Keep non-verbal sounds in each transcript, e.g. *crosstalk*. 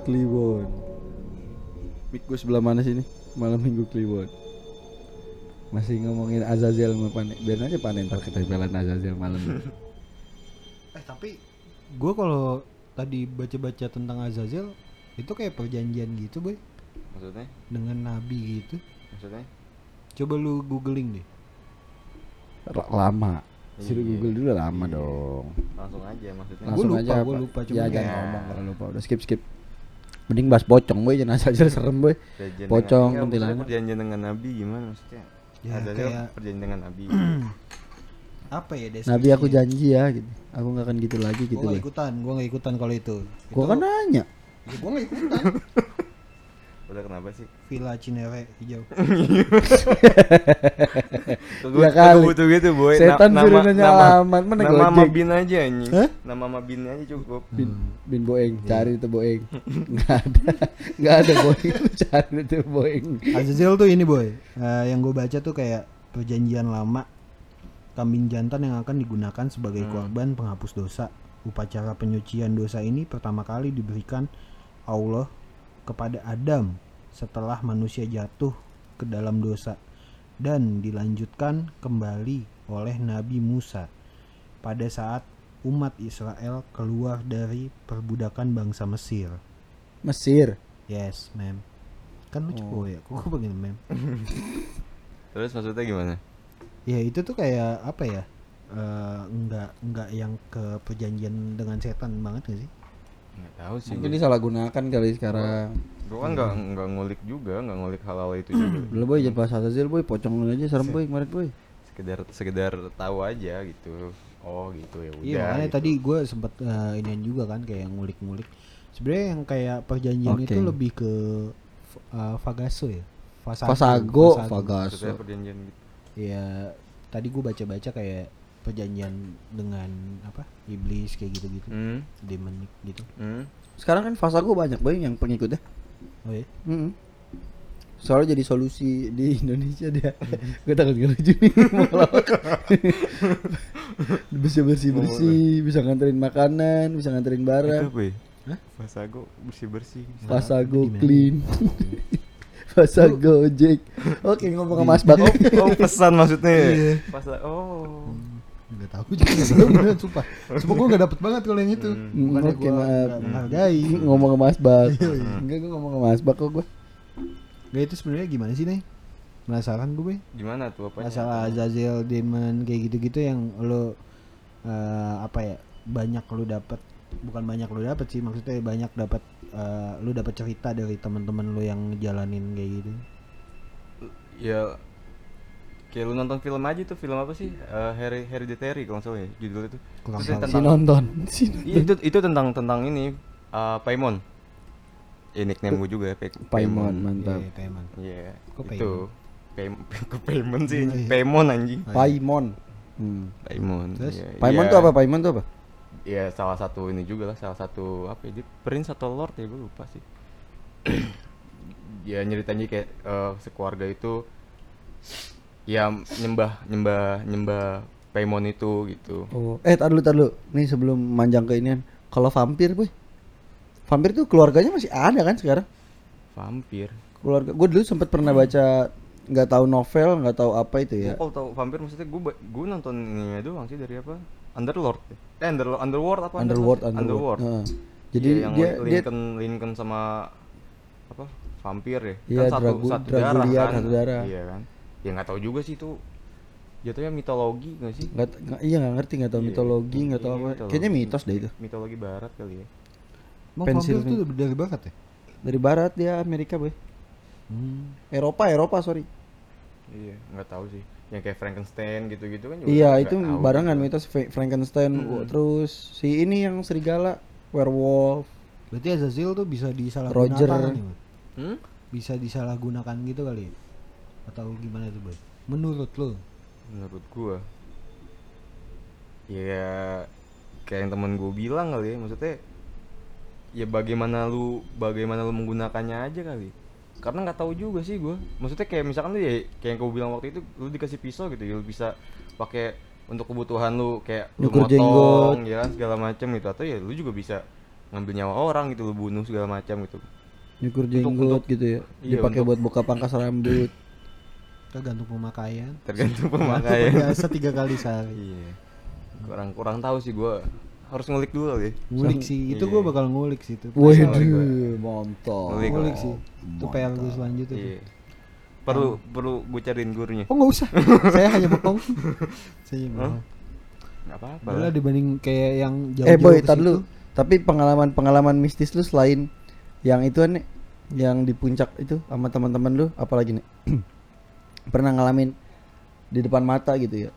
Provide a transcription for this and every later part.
Minggu Kliwon. Mik gue sebelah mana sini? Malam Minggu Kliwon. Masih ngomongin Azazel sama panen. Biar aja panen ntar ketempelan Azazel malam. ini. *laughs* Eh tapi gue kalau tadi baca-baca tentang Azazel itu kayak perjanjian gitu boy Maksudnya? dengan nabi gitu. Maksudnya? Coba lu googling deh. R- lama. Suruh Iya. Google dulu lama dong. Langsung aja maksudnya. Gua Langsung lupa, aja. gua Pak. lupa, cuma Ya jangan ngomong kalau lupa. Udah skip skip. Mending bahas pocong boy, jangan Azazel *laughs* serem boy. Pocong, enggak, kuntilanak. maksudnya perjanjian dengan Nabi gimana maksudnya? Ya, Ada kayak- perjanjian dengan Nabi. *clears throat* Apa ya deskripsinya? Nabi aku janji ya gitu. Aku nggak akan gitu lagi Gue gitu gak boy. ikutan, gue gak ikutan kalau itu. Gua kan nanya. Ya, gue gak ikutan. *laughs* Udah kenapa sih? Villa Cinere hijau. *laughs* Kagak Ya kali. butuh gitu boy. Setan Na- suruh nanya alamat, mana nama Gojek? bin aja anjing. Hah? Nama sama bin aja cukup. Bin, bin Boeing, cari itu Boeing. *laughs* Nggak ada, nggak ada Boeing, lu *laughs* cari itu Boeing. Azazel tuh ini boy, Eh, yang gue baca tuh kayak perjanjian lama kambing jantan yang akan digunakan sebagai korban penghapus dosa. Upacara penyucian dosa ini pertama kali diberikan Allah kepada Adam setelah manusia jatuh ke dalam dosa dan dilanjutkan kembali oleh Nabi Musa pada saat umat Israel keluar dari perbudakan bangsa Mesir. Mesir. Yes, ma'am. Kan lu cowok ya, kok begini, ma'am. *laughs* Terus maksudnya gimana? Ya itu tuh kayak apa ya? Eh, enggak enggak yang ke perjanjian dengan setan banget gak sih? Enggak tahu sih. Mungkin disalahgunakan kali sekarang. Gue kan nggak nggak ngulik juga, nggak ngulik hal-hal itu juga. *clears throat* Dulu boy jangan bahas Azazel boy, pocong lu aja serem boy kemarin boy. sekedar sekedar tahu aja gitu. Oh gitu ya udah. Iya makanya gitu. tadi gue sempet eh, inian juga kan kayak ngulik-ngulik. Sebenarnya yang kayak perjanjian Oke. itu lebih ke eh, Fagaso ya. Fasago. Fasago, Fagaso. perjanjian gitu. Ya tadi gue baca-baca kayak perjanjian dengan apa iblis kayak gitu-gitu, Hmm. demon gitu. Hmm. Sekarang kan Fasago banyak boy yang pengikutnya. Oh ya. Mm Soalnya jadi solusi di Indonesia dia. *laughs* Gue takut gak lucu nih *laughs* *laughs* bisa bersih bersih, bisa nganterin makanan, bisa nganterin Itu barang. apa ya? Hah? Fasago bersih bersih. Fasago clean. Fasago Jack. Oke ngomong sama Mas Bak. Oh, oh pesan maksudnya. ya? Iya. Fasa oh. Nggak tahu juga beneran sumpah. Sumpah gue nggak dapet banget kalau yang itu. Hmm. Bukannya gue maaf. nggak menghargai. *laughs* ngomong sama Mas Bak. Iya, iya. Enggak gue ngomong sama Mas Bak kok gue. Gak itu sebenarnya gimana sih nih? Penasaran gue. Gimana tuh apa? Masalah Azazel Demon kayak gitu-gitu yang lo eh, apa ya banyak lo dapet bukan banyak lo dapet sih maksudnya banyak dapat eh, lo dapet cerita dari teman-teman lo yang jalanin kayak gitu. Ya kayak lu nonton film aja tuh film apa sih? Eh, Heri Hereditary kalau nggak salah ya judul itu. Kurang Itu tahu. Si tentang nonton. *laughs* Si Iya, itu itu tentang tentang ini eh, Paimon. Ya nickname gue juga Pe- Paimon mantap. Iya, Teman. Iya. Kok itu. Paimon *laughs* Kok Paimon sih? Iya, iya. Paimon anjing. Paimon. Hmm. Paimon. Terus? Iya, Paimon iya. tuh apa? Paimon tuh apa? Ya salah satu ini juga lah, salah satu apa ya? dia Prince atau Lord ya gue lupa sih. *clears throat* ya nyeritanya kayak eh, sekeluarga itu ya nyembah nyembah nyembah Paimon itu gitu. Oh, eh tar dulu tar dulu. Nih sebelum manjang ke inian. Kalau vampir, boy. Vampir tuh keluarganya masih ada kan sekarang? Vampir. Keluarga gue dulu sempet pernah baca nggak tahu novel, nggak tahu apa itu ya. Gue kalau tahu vampir maksudnya gue gue nonton ini doang sih dari apa? Underlord. Eh Under, Underworld apa? Underworld, Underworld. Underworld. Heeh. Jadi Iya, yang dia Lin- dia Lincoln Lincoln sama apa? Vampir ya. Iya, kan satu Dragu- satu darah kan. satu darah. Iya kan. Ya nggak tahu juga sih itu. Jatuhnya mitologi nggak sih? nggak nggak- iya nggak ngerti nggak tahu Iya, mitologi nggak tahu iya, apa. mitologi. Kayaknya mitos deh itu. Mitologi barat kali ya. Emang Pensil tuh dari barat ya? Dari barat dia Amerika, boy. Hmm. Eropa, Eropa, sorry. Iya, nggak tahu sih. Yang kayak Frankenstein gitu-gitu kan juga Iya, itu barengan gitu. mitos Fra- Frankenstein Mm-mm. terus si ini yang serigala werewolf. Berarti Azazel tuh bisa disalahgunakan Roger. nih? Hmm? Bisa disalahgunakan gitu kali ya? Atau gimana tuh, Boy? Menurut lo? Menurut gua ya kayak yang temen gua bilang kali ya maksudnya ya bagaimana lu bagaimana lu menggunakannya aja kali karena nggak tahu juga sih gua maksudnya kayak misalkan lu ya kayak yang gua bilang waktu itu lu dikasih pisau gitu ya lu bisa pakai untuk kebutuhan lu kayak lu motong jenggot. ya kan segala macam gitu atau ya lu juga bisa ngambil nyawa orang gitu lu bunuh segala macam gitu Nyukur jenggot untuk- gitu ya. iya, Dipakai buat buka pangkas rambut. *clears throat* tergantung pemakaian. Tergantung pemakaian. biasa tiga kali sehari. Iya. Kurang kurang tahu sih gua. Harus ngulik dulu deh ngulik sih. Itu Iya. gue bakal ngulik sih itu. Waduh, gue. mantap. Ngulik. ngulik sih. Itu PR gue selanjutnya tuh. iya. Perlu perlu gue cariin gurunya. Oh nggak usah. *laughs* Saya hanya bohong saya hanya bohong nggak apa-apa. Lah. dibanding kayak yang jauh Eh boy, tar lu. Tapi pengalaman-pengalaman mistis lu selain yang itu nih, yang di puncak itu sama teman-teman lu, apalagi nih? *clears throat* pernah ngalamin di depan mata gitu ya?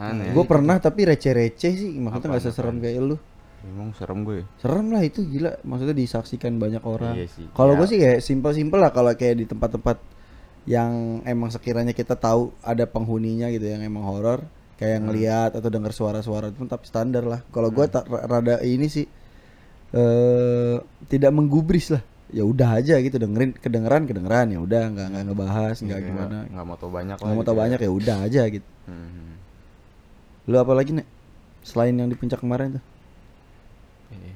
aneh Gue pernah tapi receh-receh sih, maksudnya nggak seserem kayak lu. emang serem gue Serem lah itu gila, maksudnya disaksikan banyak orang. Iya sih. Kalau Ya. gue sih kayak simpel-simpel lah kalau kayak di tempat-tempat yang emang sekiranya kita tahu ada penghuninya gitu yang emang horor, kayak Hmm. ngelihat atau dengar suara-suara itu tapi standar lah. Kalau gue tak rada ini sih eh tidak menggubris lah. Ya udah aja gitu dengerin kedengeran kedengeran ya udah nggak nggak ngebahas nggak Iya, gimana nggak mau tau banyak nggak mau gitu tahu banyak ya udah aja gitu. Hmm. Lu apa lagi nek? Selain yang di puncak kemarin tuh, Iya.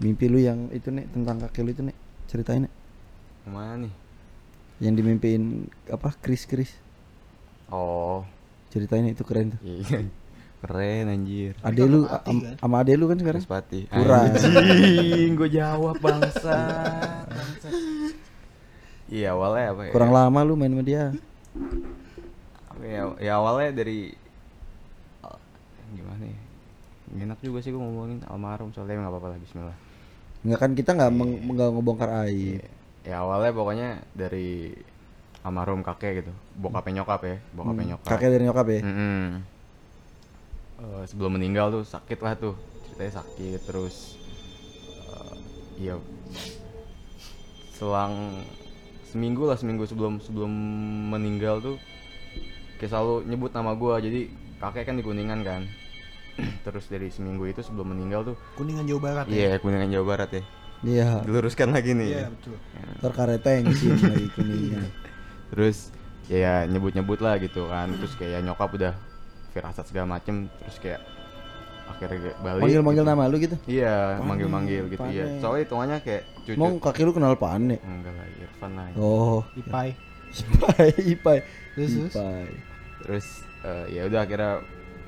mimpi lu yang itu nek tentang kakek lu itu nek ceritain nek. ke mana nih Yang dimimpiin apa Chris Chris oh ceritain itu keren tuh. Iya keren anjir Ade lu kan? sama ade lu kan sekarang? Pati Kurang. anjing gue jawab bangsa iya awalnya apa ya Kurang lama lu main sama dia. Apa ya, ya awalnya dari gimana ya enak juga sih gue ngomongin almarhum soalnya nggak apa-apa lah Bismillah Enggak kan kita nggak meng- nggak ngebongkar aib. ya awalnya pokoknya dari almarhum kakek gitu bokapnya nyokap ya bokapnya Hmm, nyokap Kakek dari nyokap ya. Mm-mm. Eh, sebelum meninggal tuh sakit lah tuh ceritanya sakit terus eh, iya. Selang seminggu lah seminggu sebelum sebelum meninggal tuh kayak selalu nyebut nama gua. Jadi kakek kan di kuningan kan. *clears throat* Terus dari seminggu itu sebelum meninggal tuh kuningan jawa barat iya ya kuningan jawa barat ya. Iya. diluruskan lagi nih. Iya betul. Ntar kareteng sih *laughs* lagi kuningnya. terus ya nyebut-nyebut lah gitu kan. Terus kayak nyokap udah firasat segala macem terus kayak akhirnya balik Manggil-manggil gitu. nama lu gitu. iya Pane, manggil-manggil gitu ya Pane. soalnya hitungannya kayak cucu Mau kakek lu kenal Pane. enggak lah Irfan lah Oh. ipai *laughs* Ipai, Ipai. Terus, terus? Ipai. terus eh, ya udah akhirnya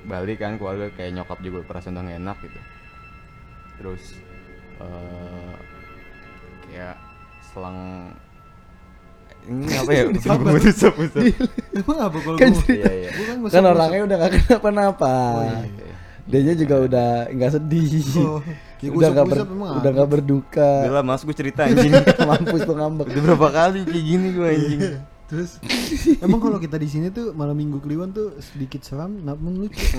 balik kan keluarga kayak nyokap juga perasaan udah gak enak gitu terus eh kayak selang ini apa ya *laughs* usap emang apa kalau Kan gua- iya iya gua kan Kan orangnya udah gak kenapa-napa. Oh, iya. Oke. Dianya juga udah nggak sedih. Oh, ya udah nggak ber, udah nggak berduka. Udah lah mas gue cerita anjing *laughs* Mampus tuh ngambek. Udah berapa kali kayak gini gue anjing terus emang kalau kita di sini tuh malam minggu kliwon tuh sedikit seram namun lucu *laughs*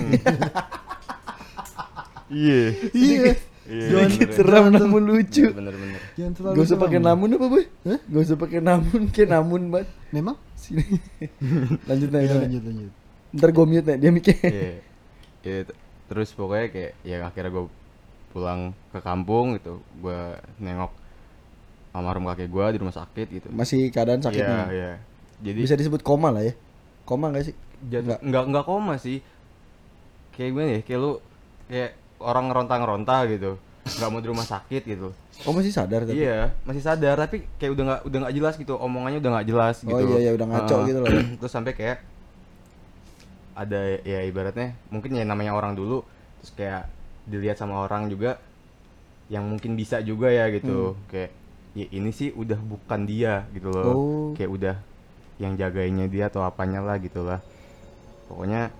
Iya iya Iya, Jangan bener, Seram namun lucu. Bener bener Gak usah pakai namun apa boy? Hah? Gak usah pakai namun, kayak namun banget. memang Sini. *laughs* lanjut nih. lanjut lanjut Ntar gue mute nih, dia mikir. Iya Iya, t- Terus pokoknya kayak Ya akhirnya gue pulang ke kampung gitu Gue nengok almarhum kakek gue di rumah sakit gitu Masih keadaan sakit Iya nih. iya Jadi Bisa disebut koma lah ya. Koma gak sih? jat- Enggak. nggak nggak koma sih kayak gimana ya kayak lu kayak orang ngeronta-ngeronta gitu nggak mau di rumah sakit gitu Oh masih sadar tapi. iya masih sadar tapi kayak udah nggak udah nggak jelas gitu omongannya udah nggak jelas Oh gitu iya, iya, udah ngaco Heeh. gitu loh *clears throat* terus sampai kayak ada ya ibaratnya mungkin ya namanya orang dulu terus kayak dilihat sama orang juga yang mungkin bisa juga ya gitu kayak ya ini sih udah bukan dia gitu loh Hmm. Oh. kayak udah yang jagainnya dia atau apanya lah gitu lah pokoknya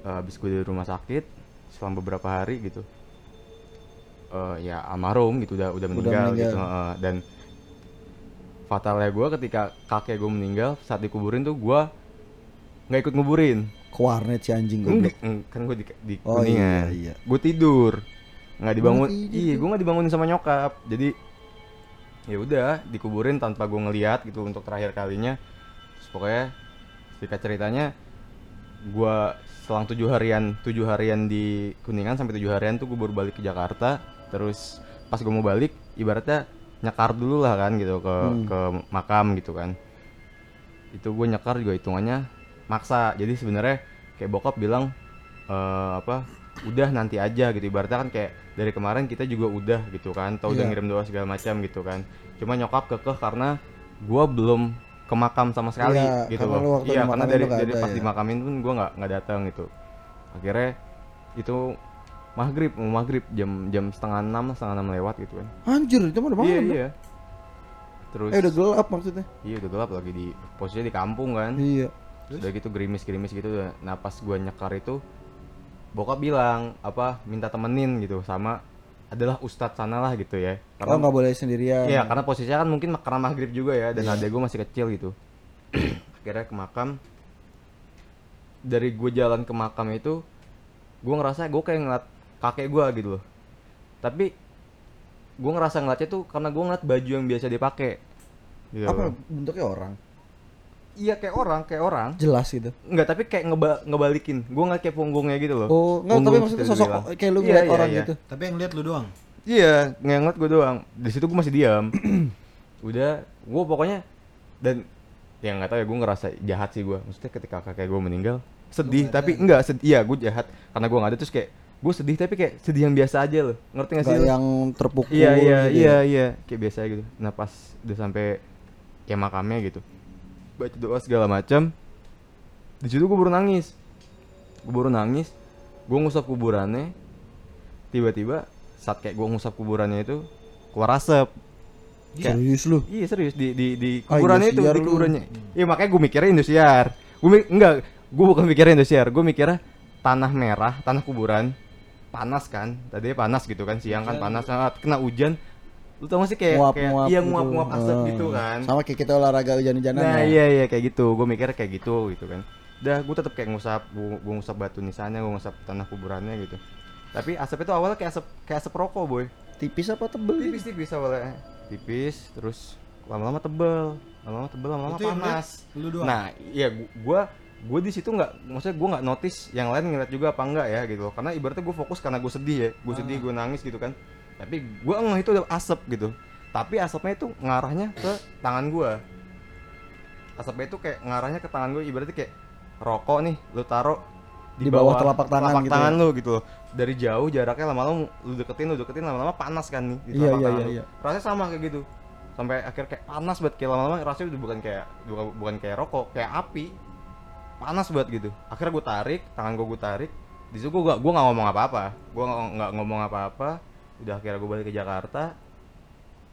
eh, habis gue di rumah sakit selama beberapa hari gitu eh, ya almarhum gitu udah udah meninggal, meninggal. gitu heeh. dan fatalnya gue ketika kakek gue meninggal saat dikuburin tuh gue nggak ikut nguburin Ke warnet si anjing. Enggak, eng- kan gue di, di Oh, kuningan iya, iya. gue tidur nggak dibangun tidur iya gue nggak dibangunin sama nyokap jadi ya udah dikuburin tanpa gue ngeliat gitu untuk terakhir kalinya Terus pokoknya singkat ceritanya gue selang tujuh harian tujuh harian di kuningan sampai tujuh harian tuh gue baru balik ke Jakarta terus pas gue mau balik ibaratnya nyekar dulu lah kan gitu ke Hmm. ke makam gitu kan itu gue nyekar juga hitungannya maksa jadi sebenarnya kayak bokap bilang eh, apa udah nanti aja gitu ibaratnya kan kayak dari kemarin kita juga udah gitu kan tau udah Iya. ngirim doa segala macam gitu kan cuma nyokap kekeh karena gua belum ke makam sama sekali Iya, gitu loh iya karena dari dari pas ya. dimakamin pun gua nggak nggak datang gitu akhirnya itu maghrib mau maghrib jam jam setengah enam setengah enam lewat gitu kan Anjir, itu udah malam. iya iya terus Eh udah gelap maksudnya. iya udah gelap lagi di posisinya di kampung kan Iya. udah gitu gerimis-gerimis gitu udah. nah pas gua nyekar itu bokap bilang apa minta temenin gitu sama adalah ustadz sana lah gitu ya Oh nggak boleh sendirian. Iya, karena posisinya kan mungkin karena maghrib juga ya, dan Iya. adek gue masih kecil gitu. *clears throat* Akhirnya ke makam. Dari gue jalan ke makam itu, gue ngerasa gue kayak ngeliat kakek gue gitu loh. Tapi gue ngerasa ngeliatnya tuh karena gue ngeliat baju yang biasa dia pakai. Gitu Apa loh. bentuknya orang? Iya kayak orang, kayak orang. Jelas gitu. Enggak, tapi kayak ngeba ngebalikin. Gue ngeliat kayak punggungnya gitu loh. Oh, enggak tapi maksudnya bisa sosok dibilang. kayak lu Iya, ngeliat iya, orang iya. gitu. Tapi yang lihat lu doang. Iya, ngeliat gue doang. Di situ gue masih diam. *clears throat* Udah, gue pokoknya dan ya nggak tahu ya gue ngerasa jahat sih gue. Maksudnya ketika kakek gue meninggal sedih, nggak tapi enggak sedih. Iya, gue jahat karena gue nggak ada terus kayak gue sedih tapi kayak sedih yang biasa aja loh. Ngerti gak sih? Lu? yang terpukul Iya iya gitu iya ya. iya kayak biasa gitu. Nah pas udah sampai kayak makamnya gitu, baca doa segala macam. Di situ gue baru nangis, gue baru nangis. Gue ngusap kuburannya, tiba-tiba saat kayak gue ngusap kuburannya itu keluar asap. Kayak- Serius lu. Iya serius di di di Ah, kuburannya itu Indosiar di kuburannya. Iya makanya gue mikirnya Indosiar. Gue enggak, gue bukan mikirnya Indosiar. Gue mikirnya tanah merah, tanah kuburan panas kan. Tadinya panas gitu kan siang kan Hujan. panas saat kena hujan. Lu tau gak sih kayak Nguap, kayak nguap iya gitu. nguap-nguap asap Eh, gitu kan. Sama kayak kita olahraga hujan-hujanan Nah ya. iya iya kayak gitu. Gue mikirnya kayak gitu gitu kan. Udah gue tetap kayak ngusap, gue ngusap batu nisannya, gue ngusap tanah kuburannya gitu. Tapi asap itu awalnya kayak asap kayak asap rokok boy Tipis apa tebel? gitu? tipis-tipis awalnya tipis terus lama-lama tebel lama-lama tebel lama-lama panas lu doang? nah iya gu- gua gua di situ nggak maksudnya gua nggak notice yang lain ngeliat juga apa enggak ya gitu loh. karena ibaratnya gue fokus karena gue sedih ya gue sedih Ah. gue nangis gitu kan tapi gua ngeh itu udah asap gitu tapi asapnya itu ngarahnya ke tangan gua asapnya itu kayak ngarahnya ke tangan gue ibaratnya kayak rokok nih lu taruh Di bawah telapak tangan gitu tangan ya? lu gitu loh dari jauh jaraknya lama-lama lu deketin lu deketin lama-lama panas kan nih di Iya, telapak iya, tangan iya, lu. iya. rasanya sama kayak gitu sampai akhir kayak panas banget kayak lama-lama rasanya udah bukan kayak bukan, bukan kayak rokok kayak api panas banget gitu. Akhirnya gue tarik tangan gue gue tarik. Di situ gue gak gue nggak ngomong apa-apa. Gue nggak nggak ngomong apa-apa. Udah akhirnya gue balik ke Jakarta.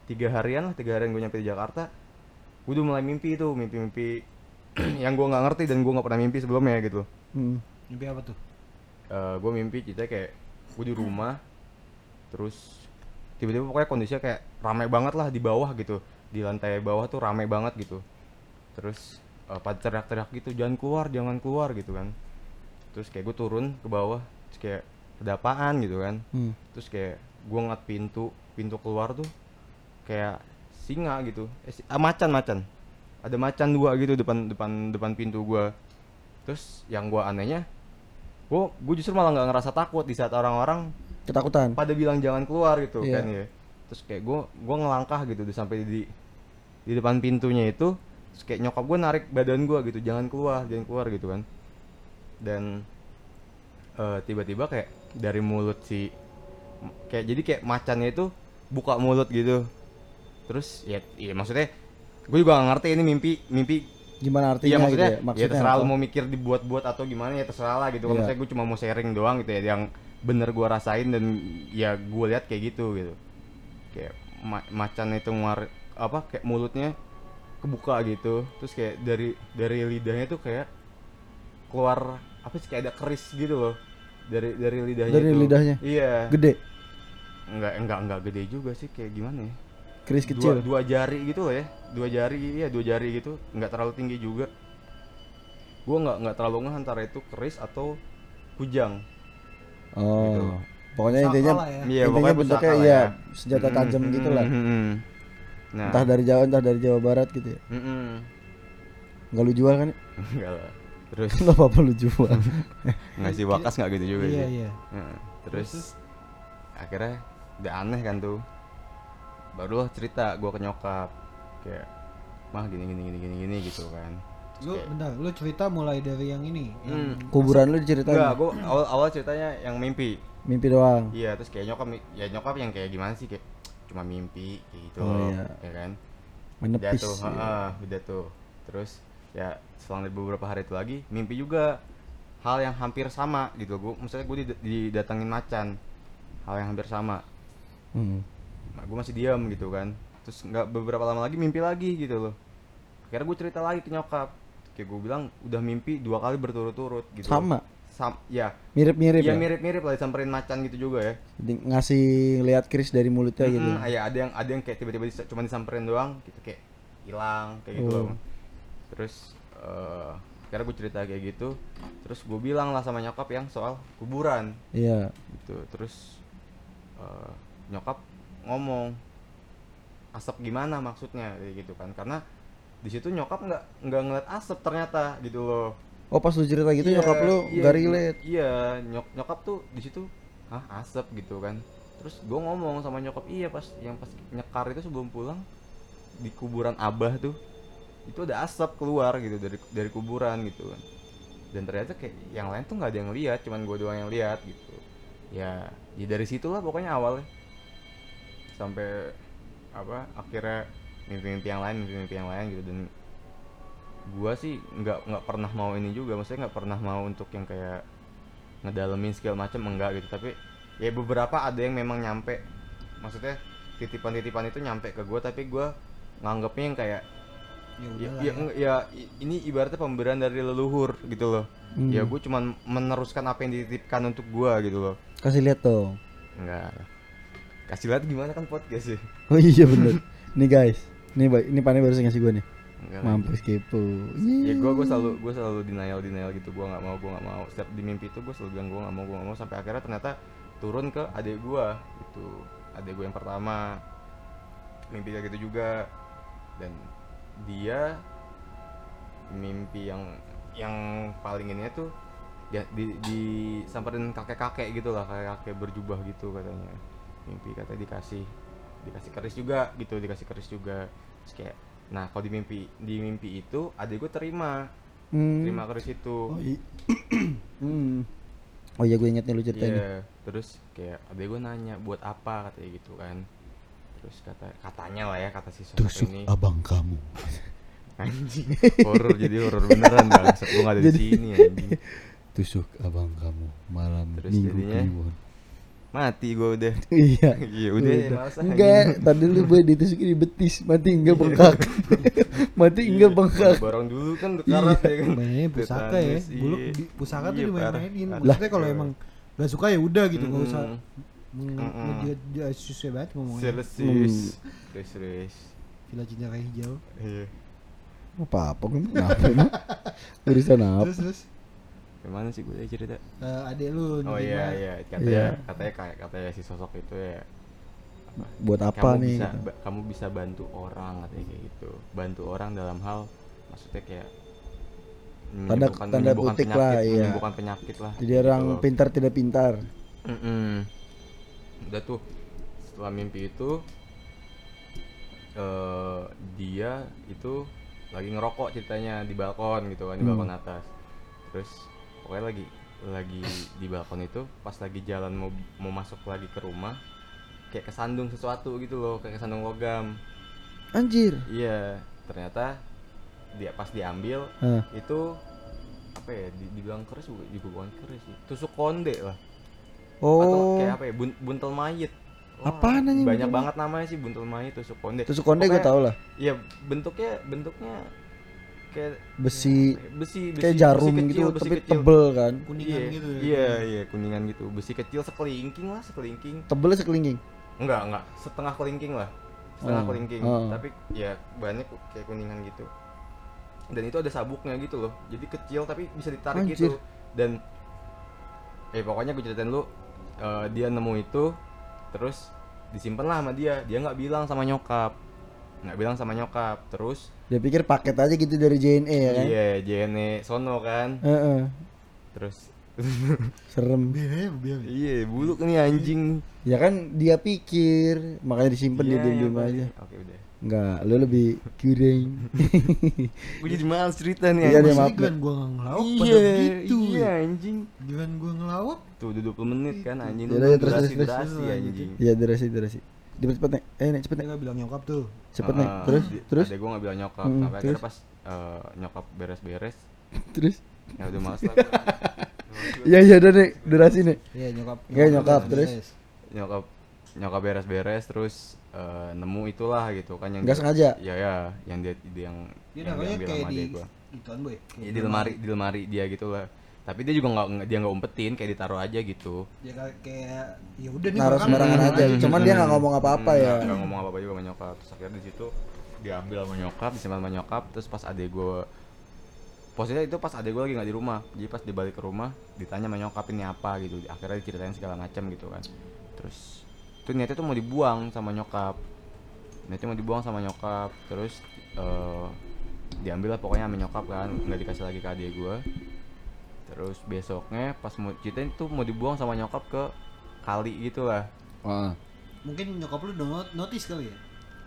Tiga harian lah tiga harian gue nyampe di Jakarta. Gue udah mulai mimpi itu mimpi-mimpi *clears throat* yang gue nggak ngerti dan gue nggak pernah mimpi sebelumnya gitu. Hmm. Mimpi apa tuh? gue mimpi kita kayak gue di rumah terus tiba-tiba pokoknya kondisinya kayak ramai banget lah di bawah gitu. Di lantai bawah tuh ramai banget gitu. Terus eh, pada teriak-teriak gitu jangan keluar jangan keluar gitu kan. Terus kayak gue turun ke bawah terus kayak ada apaan? gitu kan. Hmm. terus kayak gue ngeliat pintu pintu keluar tuh kayak singa gitu. Eh, si- ah, macan macan. Ada macan dua gitu depan depan depan pintu gua. Terus yang gua anehnya gua gua justru malah nggak ngerasa takut di saat orang-orang Ketakutan. pada bilang jangan keluar gitu Iya. kan ya. Terus kayak gua gua ngelangkah gitu udah sampai di di depan pintunya itu terus kayak nyokap gua narik badan gua gitu jangan keluar jangan keluar gitu kan dan eh, tiba-tiba kayak dari mulut si kayak jadi kayak macannya itu buka mulut gitu terus ya iya maksudnya gue juga gak ngerti ini mimpi mimpi Gimana artinya gitu maksudnya, ya? ya Maksudnya terserah apa? lu mau mikir dibuat-buat atau gimana ya terserah lah gitu. Kalau Iya. Maksudnya gue cuma mau sharing doang gitu ya, yang bener gua rasain dan ya gue lihat kayak gitu gitu. Kayak ma- macan itu ngeluar apa kayak mulutnya kebuka gitu, terus kayak dari dari lidahnya tuh kayak keluar apa sih kayak ada keris gitu loh dari dari lidahnya Dari itu. lidahnya? Iya. Gede, Enggak enggak enggak gede juga sih kayak gimana ya? keris dua, kecil. dua jari gitu loh ya dua jari iya dua jari gitu nggak terlalu tinggi juga gua nggak nggak terlalu ngeh antara itu keris atau kujang Oh. gitu. Pokoknya Pusaka intinya lah ya. Iya, intinya pokoknya bentuknya iya ya. senjata tajam gitu lah. mm-mm. Nah Entah dari Jawa entah dari Jawa Barat gitu ya. mm-mm. Enggak lu jual kan? enggak lah terus *laughs* Enggak apa-apa lu jual. *laughs* ngasih wakas nggak gitu juga Iya sih iya. Heeh. terus akhirnya udah aneh kan tuh barulah cerita gua ke nyokap kayak mah gini gini gini gini gini gitu kan Lu bentar, lu cerita mulai dari yang ini. Hmm. Yang Kuburan lu diceritain. Enggak, gua awal awal ceritanya yang mimpi. Mimpi doang. Iya, terus kayak nyokap ya nyokap yang kayak gimana sih kayak cuma mimpi gitu Oh, iya. ya kan? Udah Menepis. tuh, iya. heeh, udah tuh. Terus ya selang dari beberapa hari itu lagi mimpi juga hal yang hampir sama gitu gua maksudnya gue didatengin macan hal yang hampir sama Hmm. nah, gue masih diam gitu kan terus nggak beberapa lama lagi mimpi lagi gitu loh akhirnya gue cerita lagi ke nyokap kayak gue bilang udah mimpi dua kali berturut-turut gitu Sama. Sam ya Mirip-mirip ya ya. mirip-mirip lah disamperin macan gitu juga ya Di- Ngasih lihat Chris dari mulutnya gitu. Mm, ya ada yang ada yang kayak tiba-tiba disa- cuma disamperin doang gitu kayak hilang kayak gitu Oh. terus eh akhirnya gue cerita kayak gitu terus gue bilang lah sama nyokap yang soal kuburan Iya. gitu terus eh, nyokap ngomong asap gimana maksudnya kayak gitu kan karena di situ nyokap nggak nggak ngeliat asap ternyata gitu loh Oh pas lu cerita gitu Iya, nyokap lu iya, gak relate. iya nyok nyokap tuh di situ hah asap gitu kan. Terus gue ngomong sama nyokap iya pas yang pas nyekar itu sebelum pulang di kuburan abah tuh itu ada asap keluar gitu dari dari kuburan gitu kan. Dan ternyata kayak yang lain tuh nggak ada yang lihat cuman gue doang yang lihat gitu. Ya ya dari situlah pokoknya awalnya. Sampai apa akhirnya mimpi-mimpi yang lain mimpi-mimpi yang lain gitu. Dan gua sih nggak nggak pernah mau ini juga maksudnya nggak pernah mau untuk yang kayak ngedalemin segala macam enggak gitu tapi ya beberapa ada yang memang nyampe maksudnya titipan-titipan itu nyampe ke gua tapi gua nganggapnya yang kayak Ya ya, ya, ya. ya, ini ibaratnya pemberian dari leluhur gitu loh Hmm. ya gue cuman meneruskan apa yang dititipkan untuk gua gitu loh Kasih lihat dong. enggak kasih lihat gimana kan podcast sih Oh iya bener. nih guys. Nih Bay, ini pane baru ngasih gue nih. Enggak Mampus kepo. ya gue gue selalu gue selalu denial denial gitu. Gue nggak mau gue nggak mau. Setiap di mimpi itu gue selalu bilang gue nggak mau gue nggak mau. Sampai akhirnya ternyata turun ke adik gue itu adik gue yang pertama. Mimpi kayak gitu juga. Dan dia mimpi yang yang paling ini tuh ya di, disamperin kakek kakek gitu lah. Kakek kakek berjubah gitu katanya. Mimpi katanya dikasih dikasih keris juga gitu dikasih keris juga. Terus kayak nah kalau di mimpi di mimpi itu adik gue terima Hmm. terima keris itu Oh, *clears throat* hmm. oh iya gue inget nih lu ceritain nih. Iya, terus kayak adek gue nanya buat apa katanya gitu kan terus kata katanya lah ya kata si sosok ini abang kamu. *laughs* anjing horor jadi horor beneran bangsat gue gak ada di sini anjing *laughs* Tusuk abang kamu malam Terus minggu jadinya? kliwon. Mati gue udah *laughs* iya. iya udah males ah, Enggak, tadi dulu gue ditusuk di betis, mati enggak bengkak. *laughs* mati enggak bengkak. barang dulu kan karat ya kan Mainnya pusaka ya. Dulu iya. di pusaka tuh Iya, dimain-mainin. Maksudnya kalau emang gak suka ya udah gitu, nggak usah Mm-mm. Mm-mm. dia susah banget ngomongnya. Selesis Terus terus Villa Cinta Hijau. Iya Apa apa kenapa emang? *laughs* Urusan apa? Terus terus Gimana sih gue tadi cerita eh, adek lu Oh iya iya katanya Iya. katanya kayak katanya si sosok itu ya apa, Buat apa kamu nih? bisa ba- kamu bisa bantu orang katanya kayak gitu bantu orang dalam hal maksudnya kayak Tanda- tanda penyakit, lah, iya. menyembuhkan penyakit lah Jadi gitu orang loh. pintar tidak pintar. Mm-mm. udah tuh setelah mimpi itu eh dia itu lagi ngerokok ceritanya di balkon gitu kan di Hmm. balkon atas terus pokoknya lagi lagi di balkon itu pas lagi jalan mau mau masuk lagi ke rumah kayak kesandung sesuatu gitu loh kayak kesandung logam Anjir. iya ternyata dia pas diambil Hah. itu apa ya di, dibilang keris juga, juga bukan keris sih tusuk konde lah atau Oh. kayak apa ya bun- buntel mayit Wah, Apaan anjing banyak banget namanya sih buntel mayit tusuk konde Tusuk konde gue tau lah. iya bentuknya bentuknya kayak Besi besi, besi kayak jarum besi gitu kecil, besi tapi kecil. tebel kan. Kuningan iya, gitu ya. iya iya kuningan gitu besi kecil sekelingking lah sekelingking Tebelnya sekelingking. enggak enggak setengah kelingking lah setengah Oh, kelingking oh. tapi ya banyak kayak kuningan gitu dan itu ada sabuknya gitu loh jadi kecil tapi bisa ditarik Anjir. gitu dan eh pokoknya gue ceritain lu eh, dia nemu itu terus disimpan lah sama dia dia nggak bilang sama nyokap nggak bilang sama nyokap terus Dia pikir paket aja gitu dari JNE ya kan. iya JNE sono kan Heeh. terus *laughs* Serem. Iya buluk nih anjing Ya kan dia pikir, makanya disimpan dia Iya, diem-diem iya, aja. oke udah Enggak, lu lebih kuring. *laughs* gue jadi males cerita nih Iya, maaf, giliran gua ngelawak pada iya begitu iya anjing giliran gua ngelawak tuh udah 20 menit kan anjing Yaudah, ya, terus, durasi terus, terus. durasi anjing Iya, durasi, durasi. Cepet cepet nih. Eh, nih cepet dia nih. nggak bilang nyokap tuh Cepet nih. Ah, Terus, di- terus, adek gue gak bilang nyokap Hmm, sampai akhirnya terus? pas eh, nyokap beres-beres *laughs* terus. ya udah males lah. Iya, *laughs* iya, udah nih. Durasi nih. iya nyokap Iya, nyokap, udah terus? nyokap nyokap beres-beres terus eh, nemu itulah gitu kan yang Nggak dia- sengaja? ya ya yang dia dia yang dia yang namanya diambil kayak sama di adek gua ituan boy ya, di lemari di lemari dia gitu lah tapi dia juga nggak dia nggak umpetin kayak ditaruh aja gitu. Ya kayak ya udah nih Naruh makan, sembarangan aja. gitu. Cuman dia nggak ngomong apa-apa Hmm, ya. nggak- ngomong apa-apa juga sama nyokap. Terus akhirnya di situ diambil sama nyokap disimpan sama nyokap. Terus pas adek gue posisinya itu pas adek gue lagi nggak di rumah. Jadi pas dibalik ke rumah ditanya sama nyokap ini apa gitu. Akhirnya diceritain segala macam gitu kan. Terus itu niatnya tuh mau dibuang sama nyokap. Niatnya mau dibuang sama nyokap. Terus eh, diambil lah pokoknya sama nyokap kan. Nggak dikasih lagi ke adik gue terus besoknya pas mau ceritain tuh mau dibuang sama nyokap ke kali gitu lah Wah. mungkin nyokap lu udah not- notice kali ya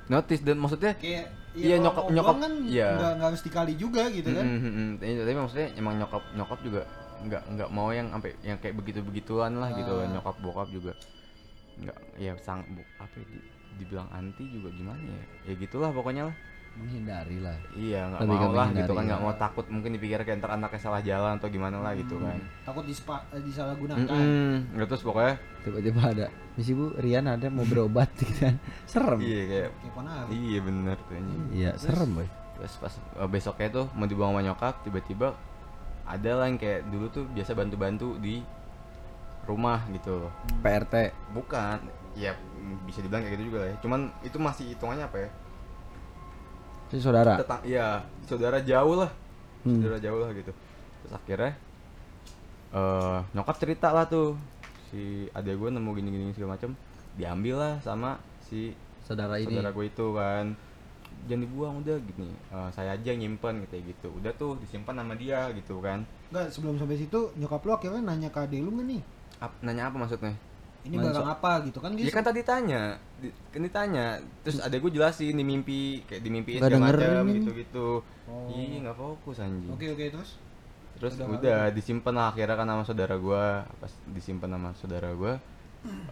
notice dan maksudnya kayak Iya, kalau nyokap- nyokap- kan iya. nggak nggak harus dikali juga gitu kan Mm, mm, mm. Tapi- maksudnya emang nyokap nyokap juga nggak nggak mau yang sampai yang kayak begitu begituan lah gitu lah Ah. nyokap bokap juga nggak ya sang apa ya, di- dibilang anti juga gimana ya ya gitulah pokoknya lah Menghindari lah. iya nggak mau lah gitu kan nggak ya. mau takut mungkin dipikir kayak ntar anaknya salah jalan atau gimana lah gitu kan takut dispa, eh, disalahgunakan Mm-mm. Nggak, terus pokoknya Tiba-tiba ada. Misi Bu, Rian ada mau *laughs* berobat gitu kan. Serem. iya kayak iya bener tuh anjing. Iya, serem, Boy. terus pas eh, besoknya tuh mau dibuang sama nyokap tiba-tiba ada lah yang kayak dulu tuh biasa bantu-bantu di rumah gitu loh PRT. bukan ya mm, bisa dibilang kayak gitu juga lah ya cuman itu masih hitungannya apa ya Si saudara. tetang iya saudara jauh lah. Hmm. saudara jauh lah gitu. Terus akhirnya eh nyokap cerita lah tuh. Si adek gue nemu gini-gini segala macam diambil lah sama si Saudara ini. saudara gue itu kan. Jangan dibuang udah gini. Eh, saya aja yang nyimpen kayak gitu. Udah tuh disimpan sama dia gitu kan. Enggak, sebelum sampai situ nyokap lu akhirnya nanya ke adek lu nggak nih? Ap- nanya apa maksudnya ini Nanya barang apa gitu kan dia Ya kan tadi tanya, di, kan ditanya, terus ada gue jelasin di mimpi, kayak di mimpi Nggak segala macam ini. gitu-gitu. Oh. Iya nggak fokus anjing. oke oke terus Terus Udah udah, disimpan lah akhirnya kan sama saudara gue, pas disimpan sama saudara gue.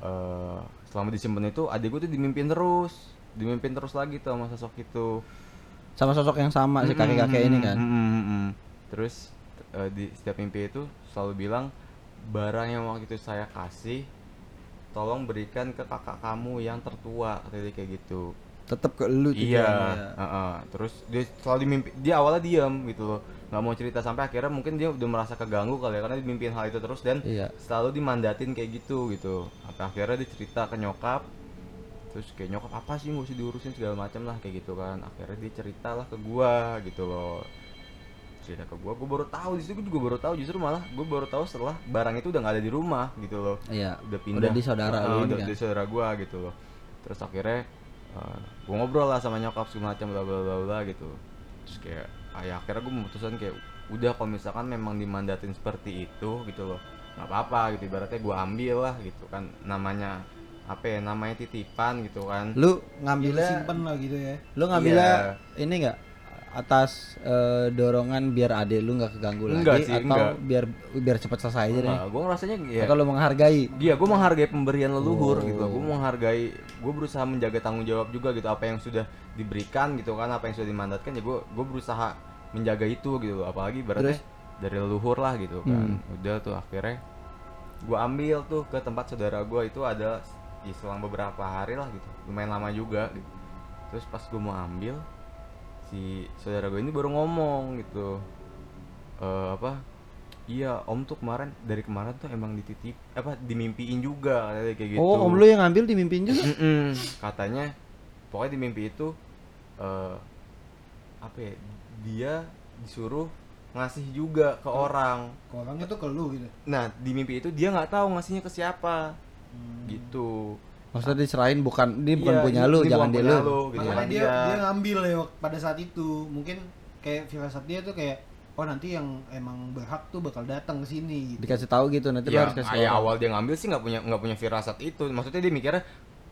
eh selama disimpan itu adik gue tuh dimimpin terus, dimimpin terus lagi tuh sama sosok itu. Sama sosok yang sama si kakek-kakek ini kan. Mm, mm, mm. Terus eh, di setiap mimpi itu selalu bilang barang yang waktu itu saya kasih tolong berikan ke kakak kamu yang tertua kayak gitu Tetap ke lu iya tujuannya. heeh. terus dia selalu dimimpi dia awalnya diam gitu loh nggak mau cerita sampai akhirnya mungkin dia udah merasa keganggu kali ya karena dimimpin hal itu terus dan Iya. selalu dimandatin kayak gitu gitu sampai akhirnya dia cerita ke nyokap terus kayak nyokap apa sih nggak usah diurusin segala macam lah kayak gitu kan akhirnya dia cerita lah ke gua gitu loh cerita ke gua. Gua baru tahu di situ juga baru tahu. Justru malah gua baru tahu setelah barang itu udah nggak ada di rumah gitu loh. Iya. udah pindah. Udah di saudara lu ini udah kan. di saudara gua gitu loh. Terus akhirnya eh, gua ngobrol lah sama nyokap segala macam bla bla bla bla gitu. Terus kayak ah, ya akhirnya gua memutuskan kayak udah kalau misalkan memang dimandatin seperti itu gitu loh. Nggak apa-apa gitu. Ibaratnya gua ambil lah gitu kan. Namanya apa ya namanya titipan gitu kan. Lu ya ngambilnya simpen lah gitu ya. Lu ngambilnya Iya. ini enggak atas eh, dorongan biar adek lu nggak keganggu Enggak lagi sih, atau enggak. biar biar cepat selesai aja deh. Nah, gua ngerasanya ya lu menghargai. Iya, gue menghargai pemberian leluhur gitu. Oh. Gue menghargai, gue berusaha menjaga tanggung jawab juga gitu. Apa yang sudah diberikan gitu kan, apa yang sudah dimandatkan ya gue gue berusaha menjaga itu gitu. Apalagi berarti Terus? dari leluhur lah gitu kan. Hmm. Udah tuh akhirnya gue ambil tuh ke tempat saudara gue itu ada ya, selang beberapa hari lah gitu. Lumayan lama juga gitu. Terus pas gue mau ambil si saudara gue ini baru ngomong gitu. Eh apa? Iya, Om tuh kemarin dari kemarin tuh emang dititip apa dimimpiin juga katanya kayak gitu. Oh, om lu yang ngambil dimimpiin juga. Katanya pokoknya di mimpi itu eh apa ya? Dia disuruh ngasih juga ke orang. ke orangnya tuh ke lu gitu Nah, di mimpi itu dia nggak tahu ngasihnya ke siapa. Hmm. Gitu. Maksudnya diserahin bukan dia bukan Iya, punya ini- lu, ini jangan bukan di punya lu. lu, gitu makanya kan dia dia. dia ngambil ya pada saat itu mungkin kayak firasat dia tuh kayak oh nanti yang emang berhak tuh bakal datang ke sini gitu. Dikasih tahu gitu nanti Ya, harus kasih ya orang. awal dia ngambil sih nggak punya nggak punya firasat itu. Maksudnya dia mikirnya